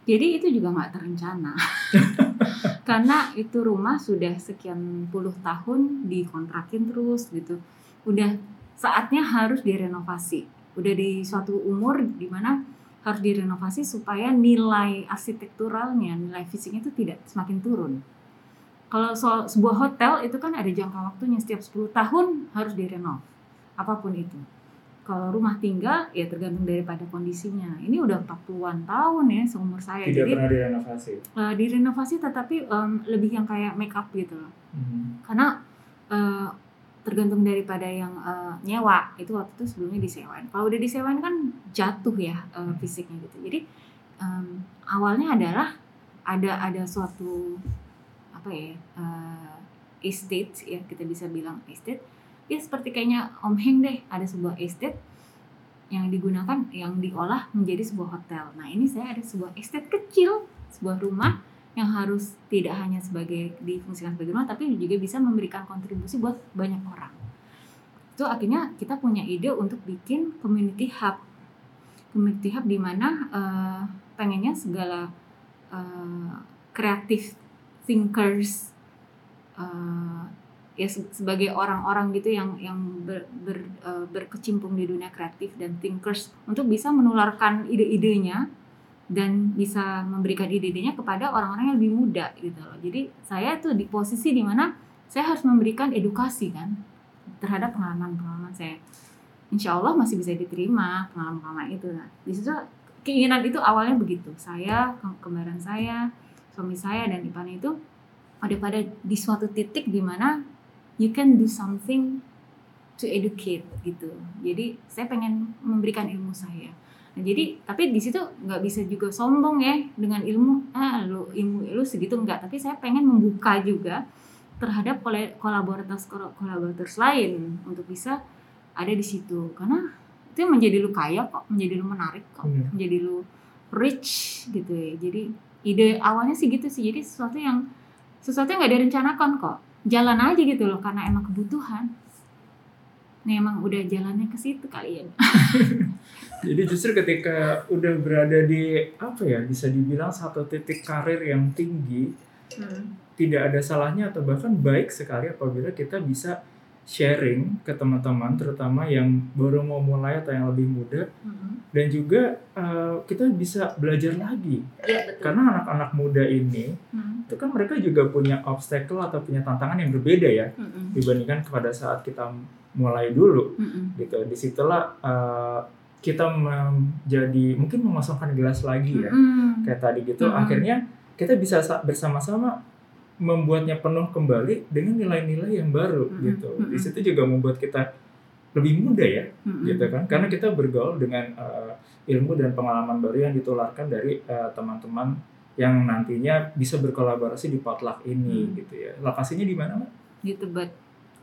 Jadi itu juga nggak terencana. [laughs] Karena itu rumah sudah sekian puluh tahun dikontrakin terus gitu. Udah saatnya harus direnovasi. Udah di suatu umur di mana harus direnovasi supaya nilai arsitekturalnya, nilai fisiknya itu tidak semakin turun. Kalau soal sebuah hotel itu kan ada jangka waktunya setiap 10 tahun harus direnov. Apa pun itu kalau rumah tinggal ya tergantung daripada kondisinya. Ini udah 40-an tahun ya seumur saya. Tidak Jadi pernah direnovasi. eh, direnovasi tetapi em, lebih yang kayak make up gitu loh. Hmm. Karena eh, tergantung daripada yang eh, nyewa itu waktu itu sebelumnya disewain. Kalau udah disewain kan jatuh ya eh, fisiknya gitu. Jadi em, awalnya adalah ada ada suatu apa ya eh, estate ya kita bisa bilang estate ya seperti kayaknya Om Heng deh ada sebuah estate yang digunakan yang diolah menjadi sebuah hotel. Nah ini saya ada sebuah estate kecil sebuah rumah yang harus tidak hanya sebagai difungsikan sebagai rumah tapi juga bisa memberikan kontribusi buat banyak orang. Itu akhirnya kita punya ide untuk bikin community hub. Community hub di mana eh, pengennya segala eh, kreatif thinkers eh, ya se- sebagai orang-orang gitu yang yang ber- ber- eh, berkecimpung di dunia kreatif dan thinkers untuk bisa menularkan ide-idenya dan bisa memberikan ide-idenya kepada orang-orang yang lebih muda gitu loh. Jadi saya tuh di posisi di mana saya harus memberikan edukasi kan terhadap pengalaman-pengalaman saya. Insya Allah masih bisa diterima pengalaman-pengalaman itu. Nah, di situ keinginan itu awalnya begitu. Saya, ke- kembaran saya, suami saya dan Ipan itu ada pada di suatu titik di mana you can do something to educate gitu. Jadi saya pengen memberikan ilmu saya. Nah, jadi tapi di situ nggak bisa juga sombong ya dengan ilmu ah lu ilmu lu segitu enggak tapi saya pengen membuka juga terhadap kolaborators kolaborators lain untuk bisa ada di situ karena itu yang menjadi lu kaya kok menjadi lu menarik kok Benar. menjadi lu rich gitu ya jadi ide awalnya sih gitu sih jadi sesuatu yang sesuatu yang nggak direncanakan kok jalan aja gitu loh karena emang kebutuhan Nah emang udah jalannya ke situ kalian. [laughs] Jadi justru ketika udah berada di apa ya bisa dibilang satu titik karir yang tinggi, tidak ada salahnya atau bahkan baik sekali apabila kita bisa sharing ke teman-teman terutama yang baru mau mulai atau yang lebih muda dan juga uh, kita bisa belajar lagi Iya betul. karena anak-anak muda ini Hmm. itu kan mereka juga punya obstacle atau punya tantangan yang berbeda ya Mm-mm. dibandingkan kepada saat kita mulai dulu Mm-mm. gitu di situlah uh, kita menjadi mungkin mengosongkan gelas lagi ya Mm-mm. kayak tadi gitu Mm-mm. akhirnya kita bisa sa- bersama-sama membuatnya penuh kembali dengan nilai-nilai yang baru Mm-mm. gitu di situ juga membuat kita lebih muda ya Mm-mm. gitu kan karena kita bergaul dengan uh, ilmu dan pengalaman baru yang ditularkan dari uh, teman-teman yang nantinya bisa berkolaborasi di potluck ini Hmm. gitu ya lokasinya di mana Mbak? di Tebet.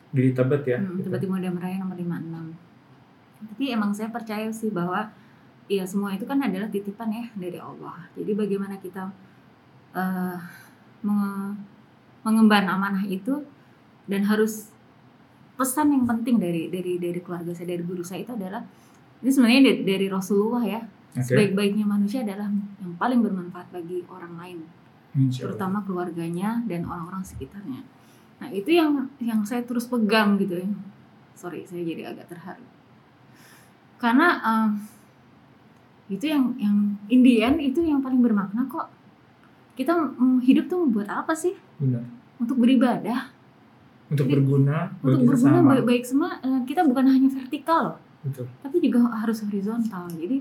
di Tebet ya Hmm, gitu. Tebet Timur Dam Raya nomor 56. Tapi emang saya percaya sih bahwa ya semua itu kan adalah titipan ya dari Allah. Jadi bagaimana kita eh, menge- mengemban amanah itu dan harus pesan yang penting dari dari dari keluarga saya dari guru saya itu adalah ini sebenarnya dari, dari Rasulullah ya Oke. sebaik-baiknya manusia adalah yang paling bermanfaat bagi orang lain Insya Allah. terutama keluarganya dan orang-orang sekitarnya. Nah itu yang yang saya terus pegang gitu ya. Sorry saya jadi agak terharu. Karena eh, itu yang yang Indian itu yang paling bermakna kok. Kita hidup tuh buat apa sih? Benar Untuk beribadah, untuk Jadi, berguna untuk bagi berguna sesama baik, baik semua. eh, Kita bukan hanya vertikal loh, betul tapi juga harus horizontal. Jadi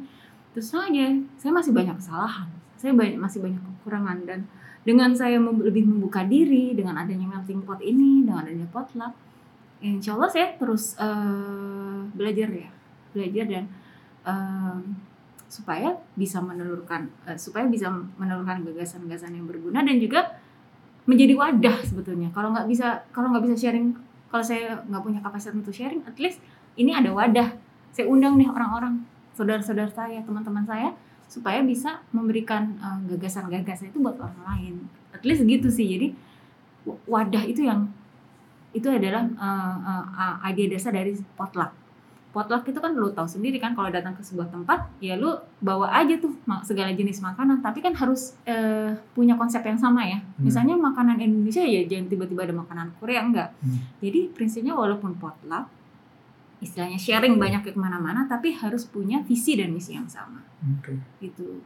terus aja saya masih banyak kesalahan. Saya banyak masih banyak kekurangan dan dengan saya lebih membuka diri dengan adanya melting pot ini dengan adanya potluck insya Allah saya terus eh, belajar ya belajar dan em, supaya bisa menelurkan eh, supaya bisa menelurkan gagasan-gagasan yang berguna dan juga menjadi wadah sebetulnya kalau nggak bisa kalau nggak bisa sharing kalau saya nggak punya kapasitas untuk sharing at least ini ada wadah saya undang nih orang-orang saudara-saudara saya teman-teman saya supaya bisa memberikan uh, gagasan-gagasan itu buat orang lain. At least gitu sih. Jadi wadah itu yang itu adalah uh, uh, uh, ide dasar dari potluck. Potluck itu kan lu tahu sendiri kan kalau datang ke sebuah tempat ya lu bawa aja tuh segala jenis makanan. Tapi kan harus uh, punya konsep yang sama ya. Hmm. Misalnya makanan Indonesia ya jangan tiba-tiba ada makanan Korea enggak. Hmm. Jadi prinsipnya walaupun potluck istilahnya sharing banyak ke ke mana-mana tapi harus punya visi dan misi yang sama. Oke. Gitu.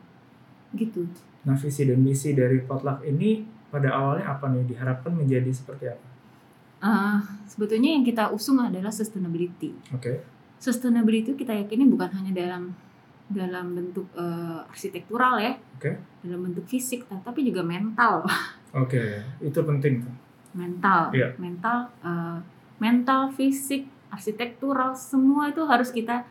Gitu. Nah visi dan misi dari potluck ini pada awalnya apa nih? Diharapkan menjadi seperti apa? Eh, sebetulnya yang kita usung adalah sustainability. Oke sustainability itu kita yakini bukan hanya dalam dalam bentuk eh, arsitektural ya. Oke. dalam bentuk fisik tapi juga mental. [laughs] Oke itu penting mental. Iya. mental eh, mental fisik arsitektural semua itu harus kita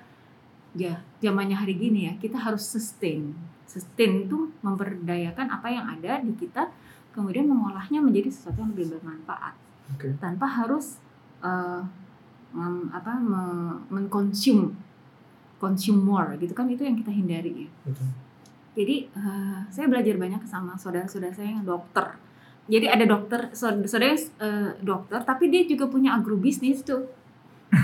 ya zamannya hari gini ya kita harus sustain. Sustain itu memberdayakan apa yang ada di kita kemudian mengolahnya menjadi sesuatu yang lebih bermanfaat. Oke. Tanpa harus eh, mem- apa me- mengkonsum consume more gitu kan itu yang kita hindari ya betul jadi eh, saya belajar banyak sama saudara-saudara saya yang dokter. Jadi ada dokter, saud- saudara yang eh, dokter, tapi dia juga punya agrobisnis tuh.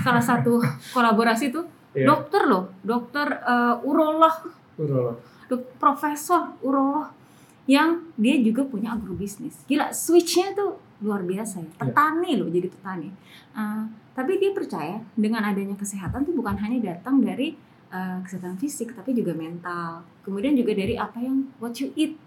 Salah satu [laughs] kolaborasi tuh Iya. dokter loh, dokter eh, urolog, Urolog. dok- profesor urolog yang dia juga punya agrobisnis. Gila, switchnya tuh luar biasa ya. Iya. Petani loh, jadi petani. Eh, tapi dia percaya dengan adanya kesehatan tuh bukan hanya datang dari eh, kesehatan fisik, tapi juga mental. Kemudian juga dari apa yang what you eat.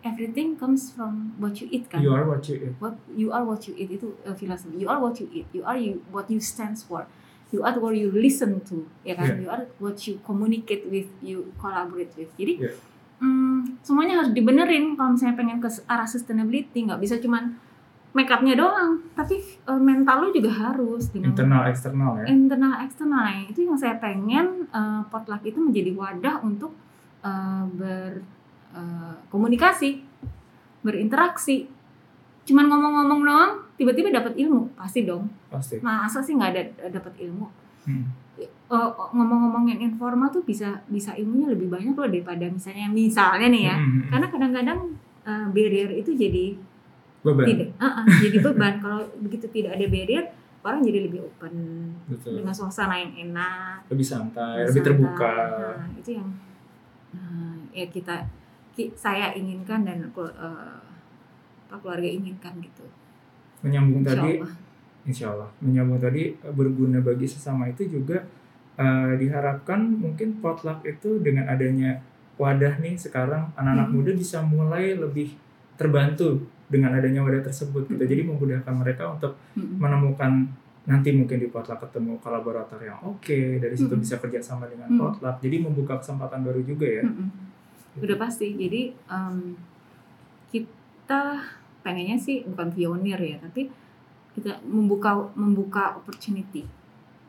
Everything comes from what you eat kan. you are what you eat What you are what you eat itu uh, filosofi. You are what you eat. You are you, what you stands for. You are what you listen to, ya kan? Yeah. You are what you communicate with, you collaborate with. Jadi Yeah. hmm, semuanya harus dibenerin kalau misalnya pengen ke arah sustainability. Nggak bisa cuman make upnya doang, tapi uh, mental lu juga harus. dengan- internal eksternal ya? Internal eksternal Nah, itu yang saya pengen uh, potluck itu menjadi wadah untuk uh, berkomunikasi berinteraksi. Cuman ngomong-ngomong doang tiba-tiba dapat ilmu. Pasti dong. Pasti. Masa sih nggak ada dapat ilmu? Hmm. Uh, ngomong-ngomong yang informal tuh bisa bisa ilmunya lebih banyak loh daripada misalnya misalnya nih ya. Hmm. karena kadang-kadang uh, barrier itu jadi beban? Tidak uh-uh, jadi beban. Kalau begitu tidak ada barrier orang jadi lebih open betul. dengan suasana yang enak. Lebih santai lebih lebih santai. terbuka. Nah, itu yang nah, ya kita ki- saya inginkan dan apa, keluarga inginkan gitu. Menyambung Insya tadi Allah. Insya Allah. Menyambung tadi eh, berguna bagi sesama itu juga eh, diharapkan mungkin potluck itu dengan adanya wadah nih sekarang anak-anak Mhm. muda bisa mulai lebih terbantu dengan adanya wadah tersebut gitu jadi memudahkan mereka untuk Mm-mm. menemukan nanti mungkin di potluck ketemu kolaborator yang oke dari situ Mhm. bisa kerjasama dengan Mhm. potluck jadi membuka kesempatan baru juga ya Mm-mm. udah pasti jadi em, kita pengennya sih bukan pionir ya tapi kita membuka membuka opportunity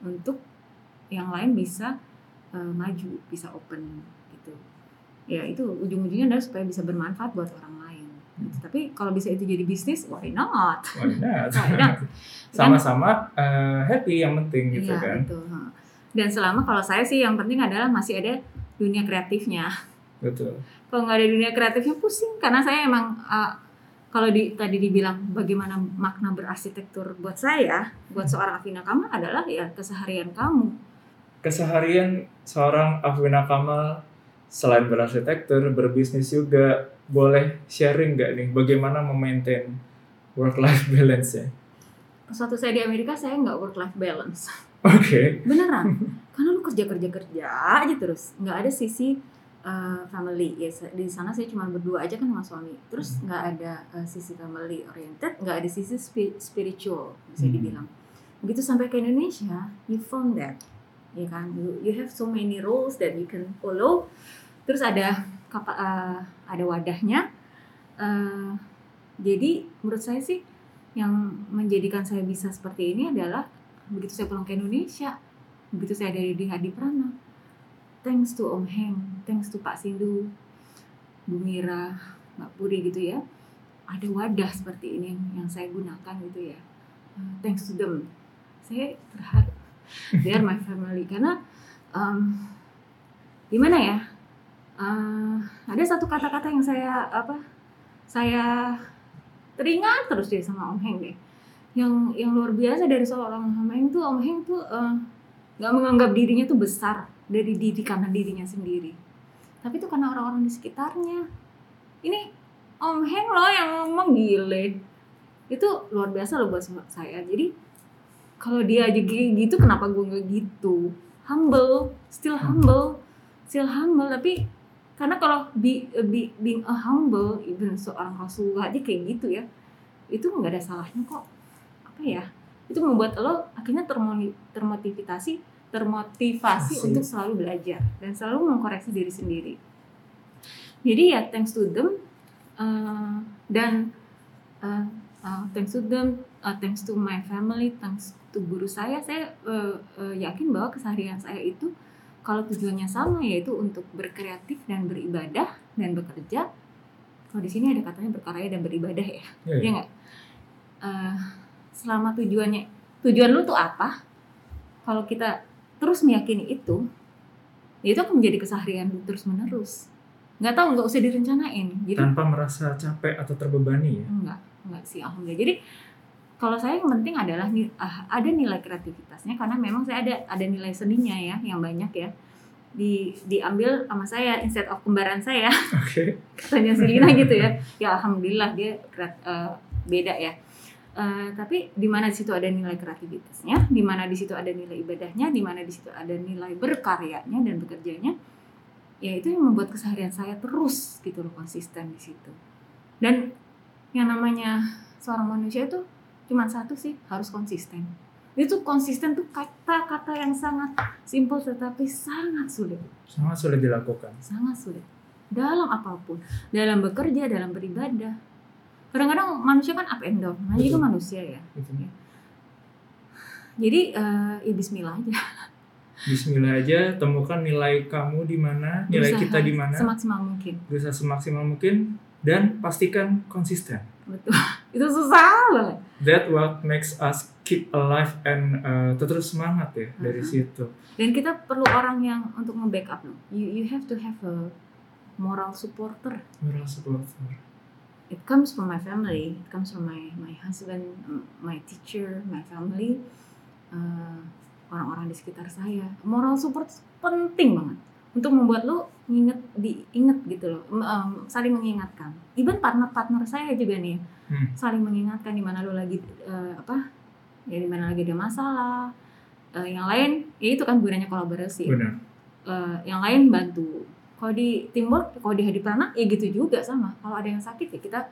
untuk yang lain bisa eh, maju bisa open gitu ya itu ujung-ujungnya adalah supaya bisa bermanfaat buat orang lain gitu. Tapi kalau bisa itu jadi bisnis why not? Why not? [laughs] [laughs] Sama-sama eh, happy yang penting gitu Iya, kan. betul. Dan selama kalau saya sih yang penting adalah masih ada dunia kreatifnya. Betul. Kalau nggak ada dunia kreatifnya pusing. Karena saya emang uh, kalau di, tadi dibilang bagaimana makna berarsitektur buat saya buat seorang Afina Kamal adalah ya keseharian kamu. Keseharian seorang Afwina Kamal selain berarsitektur berbisnis juga boleh sharing nggak nih bagaimana memaintain work life [laughs] balance ya pas waktu saya di Amerika saya nggak work life balance. Oke. Beneran. [laughs] Karena lu kerja kerja kerja aja terus. Nggak ada sisi uh, family. Ya di sana saya cuma berdua aja kan sama suami. Terus nggak ada uh, sisi family oriented nggak ada sisi spi- spiritual bisa Hmm. dibilang. Begitu sampai ke Indonesia you found that. Ya kan? You, you have so many rules that you can follow. Terus ada kapa, uh, ada wadahnya. Uh, jadi menurut saya sih yang menjadikan saya bisa seperti ini adalah begitu saya pulang ke Indonesia begitu saya dari di Hadi Prana. Thanks to Om Heng thanks to Pak Sindu Bu Mira Mbak Puri gitu ya. Ada wadah seperti ini yang, saya gunakan gitu ya. Uh, thanks to them. Saya terharu they are my family. Karena um, gimana ya Uh, ada satu kata-kata yang saya apa saya teringat terus deh sama Om Heng deh. Yang yang luar biasa dari seorang Om Heng tuh Om Heng tuh eh, nggak menganggap dirinya tuh besar dari diri karena dirinya sendiri. Tapi itu karena orang-orang di sekitarnya. Ini Om Heng loh yang ngomong gile. Itu luar biasa loh buat saya. Jadi kalau dia aja gitu kenapa gue nggak gitu? Humble still humble still humble. Tapi karena kalau be, be, being a humble even seorang Rasulullah aja kayak gitu ya itu nggak ada salahnya kok. Apa ya? Itu membuat lo akhirnya termotivasi termotivasi Asik. untuk selalu belajar dan selalu mengkoreksi diri sendiri. Jadi ya thanks to them uh, dan uh, uh, thanks to them uh, thanks to my family thanks to guru saya saya uh, uh, yakin bahwa keseharian saya itu kalau tujuannya sama yaitu untuk berkreatif dan beribadah dan bekerja kalau di sini ada katanya berkarya dan beribadah ya ya, nggak? Eh, selama tujuannya tujuan lu tuh apa? Kalau kita terus meyakini itu, ya itu akan menjadi keseharian lu terus menerus. Nggak tahu nggak usah direncanain. Jadi tanpa merasa capek atau terbebani ya enggak enggak sih alhamdulillah. Jadi kalau saya yang penting adalah ah, ada nilai kreativitasnya karena memang saya ada ada nilai seninya ya yang banyak ya. Di diambil sama saya instead of kembaran saya. [laughs] Oke. Katanya Selina gitu ya. [laughs] Ya alhamdulillah dia kreat- eh, beda ya. Eh, tapi di mana di situ ada nilai kreativitasnya di mana di situ ada nilai ibadahnya di mana di situ ada nilai berkaryanya dan bekerjanya ya itu yang membuat keseharian saya terus gitu loh konsisten di situ. Dan yang namanya seorang manusia itu cuma satu sih harus konsisten. Itu konsisten tuh kata-kata yang sangat simpel tetapi sangat sulit. Sangat sulit dilakukan. Sangat sulit. Dalam apa pun. Dalam bekerja dalam beribadah. Kadang-kadang manusia kan up and down. Namanya juga Betul. manusia ya. Gitu. jadi eh, ya Bismillah aja. Bismillah aja temukan nilai kamu di mana nilai Berusaha kita di mana. semaksimal mungkin. Berusaha semaksimal mungkin dan pastikan konsisten. Betul itu susah banget that what makes us keep alive and uh, terus semangat ya dari Mhm. situ. Dan kita perlu orang yang untuk nge-backup loh. You you have to have a moral supporter. Moral supporter. It comes from my family. It comes from my my husband my teacher my family uh, orang-orang di sekitar saya. Moral support penting banget untuk membuat lu inget diinget gitu loh um, saling mengingatkan. Even partner partner saya juga nih Hmm. saling mengingatkan di mana lu lagi uh, apa ya di mana lagi ada masalah Uh, yang lain ya itu kan gunanya kolaborasi. Benar. Uh, yang lain bantu. Kalau di teamwork kalau di hadiprana ya gitu juga sama. Kalau ada yang sakit ya kita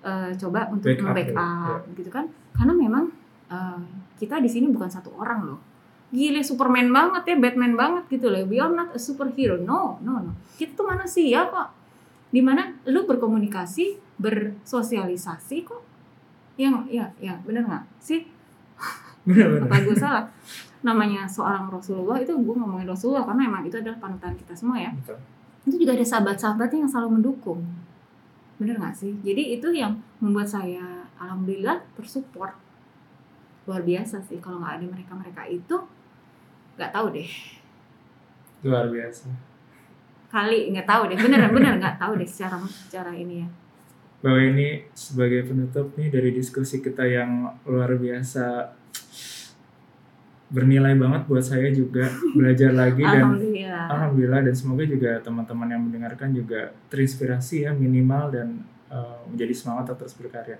uh, coba untuk Backup membackup ya, gitu kan. Karena memang uh, kita di sini bukan satu orang loh gile Superman banget ya Batman banget gitu loh. We are not a superhero. No no no. Kita tuh manusia kok. Di mana lu berkomunikasi bersosialisasi kok. Yang ya ya bener nggak? Sih? [laughs] Benar benar apa gue salah? Namanya seorang Rasulullah itu gue ngomongin Rasulullah karena emang itu adalah panutan kita semua ya. Betul. itu juga ada sahabat-sahabatnya yang selalu mendukung. Bener nggak sih? Jadi itu yang membuat saya alhamdulillah tersupport. Luar biasa sih kalau nggak ada mereka mereka itu nggak tahu deh. Luar biasa. Kali nggak tahu deh. Bener bener nggak tahu deh secara secara ini ya. Bahwa ini sebagai penutup nih dari diskusi kita yang luar biasa bernilai banget buat saya juga belajar lagi dan alhamdulillah. Alhamdulillah dan semoga juga teman-teman yang mendengarkan juga terinspirasi ya minimal dan uh, menjadi semangat atau terus berkarya.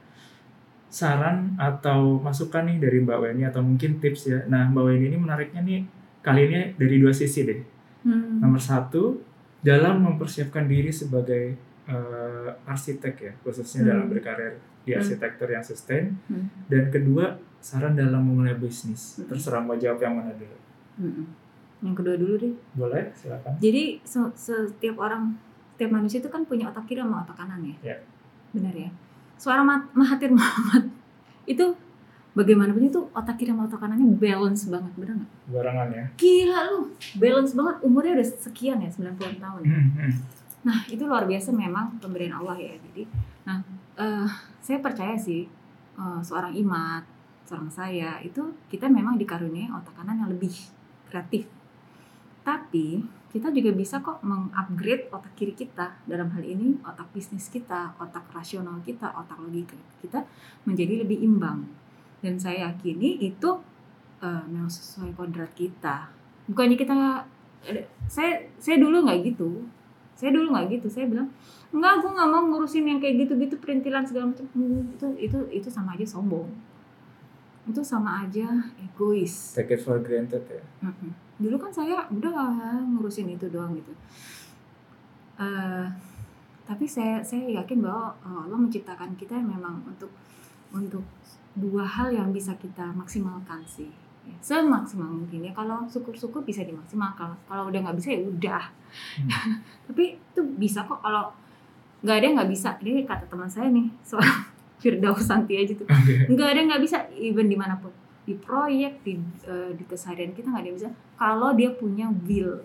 Saran atau masukan nih dari Mbak Weni atau mungkin tips ya. Nah Mbak Weni ini menariknya nih kali ini dari dua sisi deh. Hmm. Nomor satu dalam mempersiapkan diri sebagai uh, arsitek ya khususnya dalam Hmm. berkarir di Hmm. arsitektur yang sustain. Hmm. Dan kedua saran dalam memulai bisnis. Hmm. Terserah mau jawab yang mana dulu. Mm-mm. yang kedua dulu deh Boleh silakan. Jadi se- setiap orang, setiap manusia itu kan punya otak kiri sama otak kanan ya. Ya. Benar ya. Mat- Mahathir Muhammad itu bagaimanapun itu otak kiri sama otak kanannya balance banget, benar nggak? Barangan ya. Gila lu, balance banget. Umurnya udah sekian ya, 90 tahun. ya. Hmm, hmm. Nah itu luar biasa memang pemberian Allah ya. Jadi, nah eh, saya percaya sih eh, seorang imat, seorang saya itu kita memang dikaruniai otak kanan yang lebih kreatif. Tapi kita juga bisa kok mengupgrade otak kiri kita dalam hal ini otak bisnis kita, otak rasional kita, otak logika kita menjadi lebih imbang. Dan saya yakini itu eh, memang sesuai kodrat kita. Bukannya kita saya saya dulu nggak gitu. Saya dulu nggak gitu. Saya bilang enggak, gue nggak mau ngurusin yang kayak gitu-gitu perintilan segala macam. Hmm, Itu itu itu sama aja sombong. Itu sama aja egois. Take it for granted ya. Mm-mm. Dulu kan saya udah ngurusin itu doang gitu. Eh, tapi saya saya yakin bahwa eh, Allah menciptakan kita memang untuk untuk dua hal yang bisa kita maksimalkan sih. Ya, semaksimal mungkin ya. Kalau syukur-syukur bisa dimaksimalkan. Kalau udah nggak bisa ya udah. [laughs] tapi itu bisa kok kalau nggak ada nggak bisa. Ini kata teman saya nih [laughs] soal Firdaus Santi aja tuh nggak ada nggak bisa even di mana pun di proyek di eh, di keseharian kita nggak ada yang bisa kalau dia punya will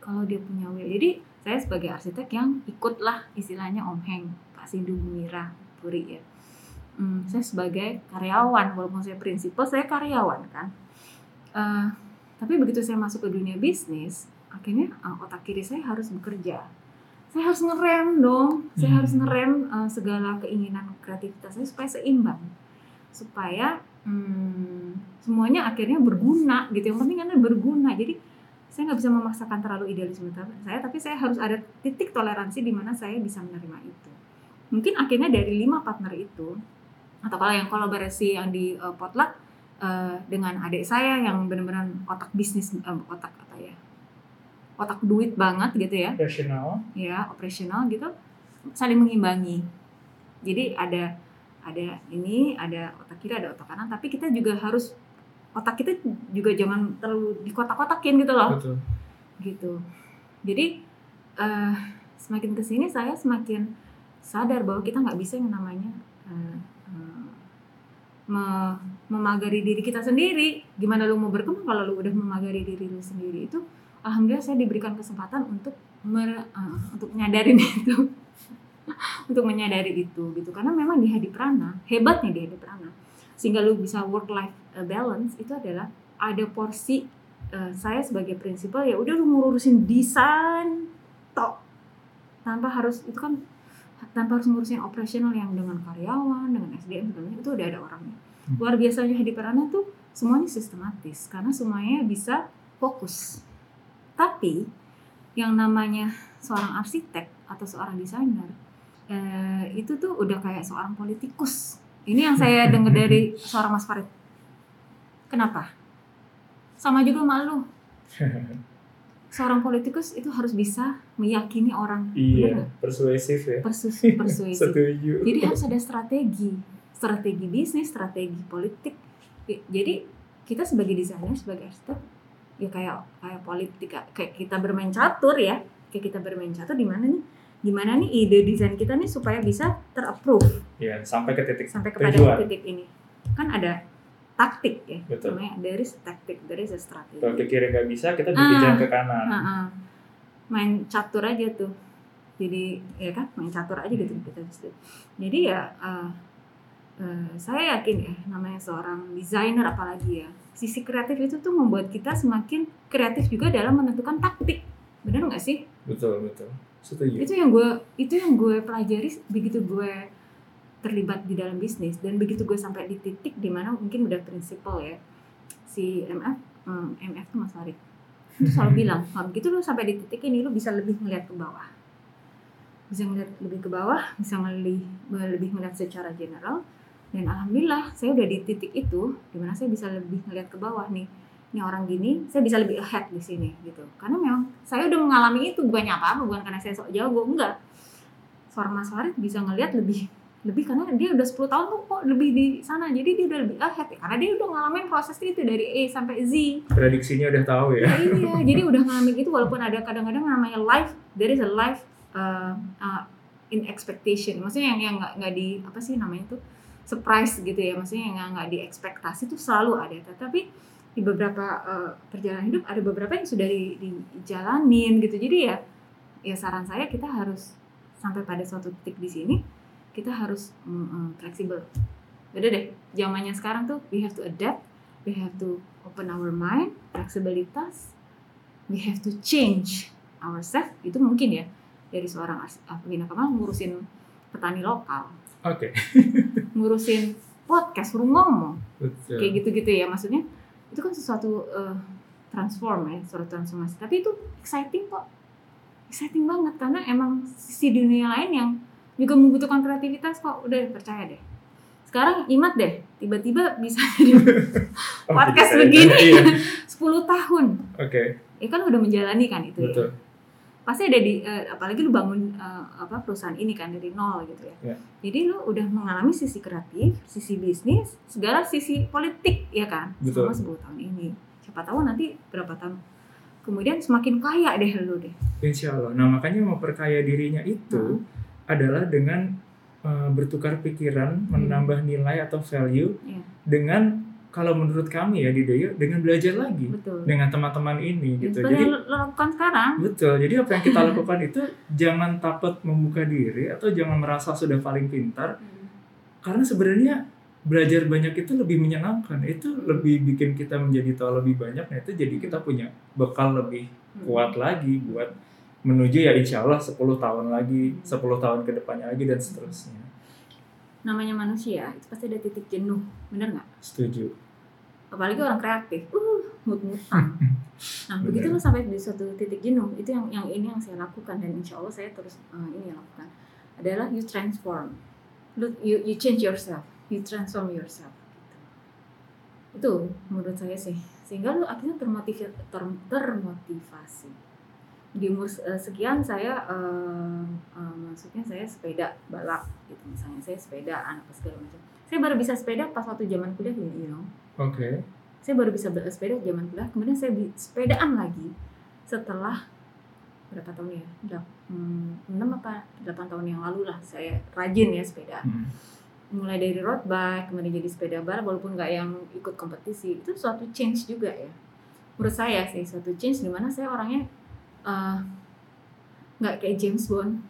kalau dia punya will jadi saya sebagai arsitek yang ikutlah istilahnya Om Heng Pak Sindu Mira Puri ya Hmm, saya sebagai karyawan walaupun saya prinsipal saya karyawan kan. Eh, tapi begitu saya masuk ke dunia bisnis akhirnya eh, otak kiri saya harus bekerja. Saya harus ngerem dong. Saya Hmm. harus ngerem eh, segala keinginan kreativitas saya supaya seimbang. Supaya hmm, semuanya akhirnya berguna gitu. Yang penting kan berguna. Jadi saya nggak bisa memaksakan terlalu idealisme saya tapi saya harus ada titik toleransi di mana saya bisa menerima itu. Mungkin akhirnya dari lima partner itu atau kalau yang kolaborasi yang di eh, potluck eh, dengan adik saya yang benar-benar otak bisnis eh, otak apa ya otak duit banget gitu ya. Rational. ya operasional gitu. Saling mengimbangi. Jadi ada ada ini ada otak kiri ada otak kanan. Tapi kita juga harus otak kita juga jangan terlalu dikotak-kotakin gitu loh. Betul. gitu. Jadi eh, semakin ke sini saya semakin sadar bahwa kita nggak bisa yang namanya me- memagari diri kita sendiri. Gimana lu mau berkembang kalau lu udah memagari diri lu sendiri itu alhamdulillah saya diberikan kesempatan untuk mer- eh, untuk nyadarin [laughs] itu. Untuk menyadari itu gitu. Karena memang di Hadi Prana hebatnya di Hadi Prana sehingga lu bisa work life balance itu adalah ada porsi eh, saya sebagai prinsipal ya udah lu ngurusin desain tok. Tanpa harus itu kan tanpa harus ngurusin operasional yang dengan karyawan dengan SDM segala macam, itu udah ada orangnya. Hmm. luar biasanya di Perana tuh semuanya sistematis karena semuanya bisa fokus. Tapi yang namanya seorang arsitek atau seorang desainer eh, itu tuh udah kayak seorang politikus. Ini yang saya [laughs] dengar dari seorang Mas Farid. Kenapa? Sama juga malu [laughs] seorang politikus itu harus bisa meyakini orang. Iya persuasif ya. Persus- [laughs] persuasif. Setuju. Jadi harus ada strategi. Strategi bisnis strategi politik. Jadi kita sebagai desainer sebagai arsitek ya kayak kayak politik kayak kita bermain catur ya. Kayak kita bermain catur di mana nih? Gimana nih ide desain kita nih supaya bisa terapprove? Ya sampai ke titik sampai kepada tujuan. titik ini. Kan ada taktik ya Betul. namanya there is tactic there is a strategy. Kalau ke kiri nggak bisa kita bikin Ah. jalan ke kanan. Ha-ha. main catur aja tuh. Jadi ya kan main catur aja gitu kita bisa jadi ya eh, eh, saya yakin ya namanya seorang desainer apalagi ya sisi kreatif itu tuh membuat kita semakin kreatif juga dalam menentukan taktik. Benar nggak sih? Betul betul. Setuju. Itu yang gue itu yang gue pelajari begitu gue terlibat di dalam bisnis. Dan begitu gue sampai di titik di mana mungkin udah prinsipal ya si MF hmm, MF tuh Mas Farid. Itu selalu bilang kalau begitu lu sampai di titik ini lu bisa lebih melihat ke bawah. Bisa melihat lebih ke bawah bisa lebih lebih melihat secara general. Dan alhamdulillah saya udah di titik itu di mana saya bisa lebih melihat ke bawah nih. Ini orang gini saya bisa lebih ahead di sini gitu. Karena memang saya udah mengalami itu bukannya apa apa bukan karena saya sok jago enggak. Seorang Mas Farid bisa ngelihat lebih lebih karena dia udah 10 tahun tuh kok lebih di sana jadi dia udah lebih ahead ya karena dia udah ngalamin proses itu dari A sampai Z prediksinya udah tahu ya Ya, iya, jadi udah ngalamin itu walaupun ada kadang-kadang namanya life, there is a life uh, uh, in expectation. Maksudnya yang yang nggak nggak di apa sih namanya itu surprise gitu ya. Maksudnya yang nggak- nggak di ekspektasi itu selalu ada. Tetapi di beberapa uh, perjalanan hidup ada beberapa yang sudah di, dijalanin gitu. Jadi ya ya saran saya kita harus sampai pada suatu titik di sini kita harus mm, mm, fleksibel. Udah deh, zamannya sekarang tuh we have to adapt, we have to open our mind, fleksibilitas, we have to change ourselves. Itu mungkin ya dari seorang ah, Pembina Kamal ngurusin petani lokal, oke [laughs] ngurusin podcast, suruh ngomong, betul kayak gitu-gitu ya maksudnya itu kan sesuatu eh, transform ya, suatu transformasi. Tapi itu exciting kok, exciting banget karena emang sisi dunia lain yang juga membutuhkan kreativitas kok. Udah percaya deh. Sekarang imat deh, tiba-tiba bisa [laughs] jadi [laughs] Oh, podcast bisa ya. begini. iya [laughs] 10 tahun. oke Ya kan udah menjalani kan itu ya. betul Pasti ada di eh, apalagi lu bangun eh, apa perusahaan ini kan dari nol gitu ya. Ya. Jadi lu udah mengalami sisi kreatif, sisi bisnis, segala sisi politik ya kan Betul. selama 10 tahun ini. Siapa tahu nanti berapa tahun kemudian semakin kaya deh lu deh. Insya Allah. Nah makanya memperkaya dirinya itu Hmm. Adalah dengan uh, bertukar pikiran, menambah nilai atau value Iya. dengan kalau menurut kami ya di Deyo dengan belajar lagi Betul. dengan teman-teman ini gitu. seperti Jadi lakukan sekarang. betul. Jadi apa yang kita [laughs] lakukan itu jangan takut membuka diri atau jangan merasa sudah paling pintar karena sebenarnya belajar banyak itu lebih menyenangkan. Itu lebih bikin kita menjadi tahu lebih banyak. Nah itu jadi kita punya bekal lebih Hmm. kuat lagi buat menuju ya insya Allah 10 tahun lagi, 10 tahun ke depannya lagi dan seterusnya. Namanya manusia itu pasti ada titik jenuh, bener nggak? Setuju. apalagi orang kreatif uh mut-mutan [laughs] nah Benar. begitu lo sampai di suatu titik jenuh itu yang yang ini yang saya lakukan dan insya Allah saya terus eh, ini yang lakukan adalah you transform Lu- you you change yourself you transform yourself gitu. itu menurut saya sih sehingga lu akhirnya termotivasi ter- termotivasi di umur eh, sekian saya eh, eh, maksudnya saya sepeda balap gitu misalnya. Saya sepeda apa segala macam. Saya baru bisa sepeda pas waktu zaman kuliah you know. Oke. saya baru bisa bersepeda zaman kuliah kemudian saya sepedaan lagi setelah berapa tahun ya? Hmm, 6 apa 8 tahun yang lalu lah saya rajin ya sepeda. Hmm. mulai dari road bike kemudian jadi sepeda balap walaupun nggak yang ikut kompetisi. Itu suatu change juga ya. Menurut saya sih suatu change di mana saya orangnya eh, nggak kayak James Bond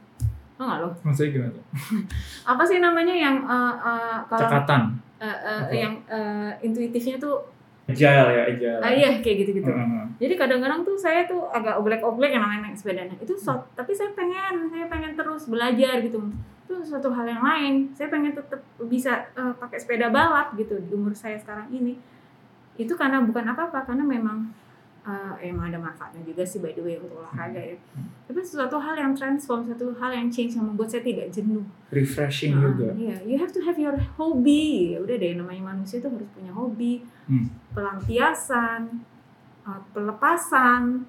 Tau nggak lo Maksudnya gimana tuh? [laughs] apa sih namanya yang eh, eh, kalau Cekatan. eh, eh, Apa? yang eh, intuitifnya tuh Agile ya, agile. ah iya kayak gitu-gitu Heeh. Jadi kadang-kadang tuh saya tuh agak oblek-oblek yang namanya naik sepeda. Nah, itu so, tapi saya pengen, saya pengen terus belajar gitu. Itu suatu hal yang lain saya pengen tetap bisa eh, pakai sepeda balap gitu di umur saya sekarang ini itu karena bukan apa-apa karena memang eh, emang ada manfaatnya juga sih by the way untuk olahraga ya tapi sesuatu hal yang transform suatu hal yang change yang membuat saya tidak jenuh refreshing Nah, juga Iya, you have to have your hobby. Ya udah deh, namanya manusia itu harus punya hobi, Hmm. pelampiasan, uh, pelepasan,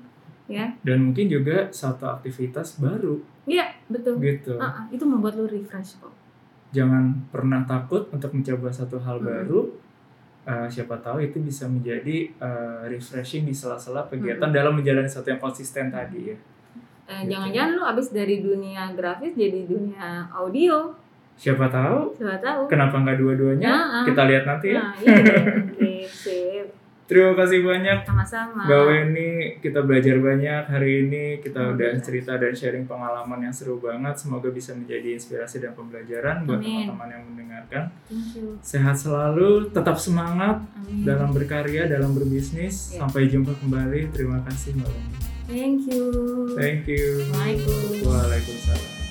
ya. dan mungkin juga satu aktivitas baru Iya, betul. gitu Uh-uh, itu membuat lu refresh kok. jangan pernah takut untuk mencoba satu hal Mm-mm. baru Uh, siapa tahu itu bisa menjadi uh, refreshing di sela-sela kegiatan dalam menjalani satu yang konsisten tadi ya. Eh, Gitu. Jangan-jangan lu abis dari dunia grafis jadi dunia audio, siapa tahu. Siapa tahu. kenapa nggak dua-duanya? Nah, kita lihat nanti ya. Nah, iya. [laughs] Terima kasih banyak Sama-sama. Mbak Weni, kita belajar banyak hari ini. Kita Oh, udah cerita dan sharing pengalaman yang seru banget. Semoga bisa menjadi inspirasi dan pembelajaran buat Amin. teman-teman yang mendengarkan. Thank you. Sehat selalu, tetap semangat Amin. dalam berkarya, dalam berbisnis. Iya. Sampai jumpa kembali. Terima kasih Mbak Weni. Thank you. Thank you. Waalaikumsalam.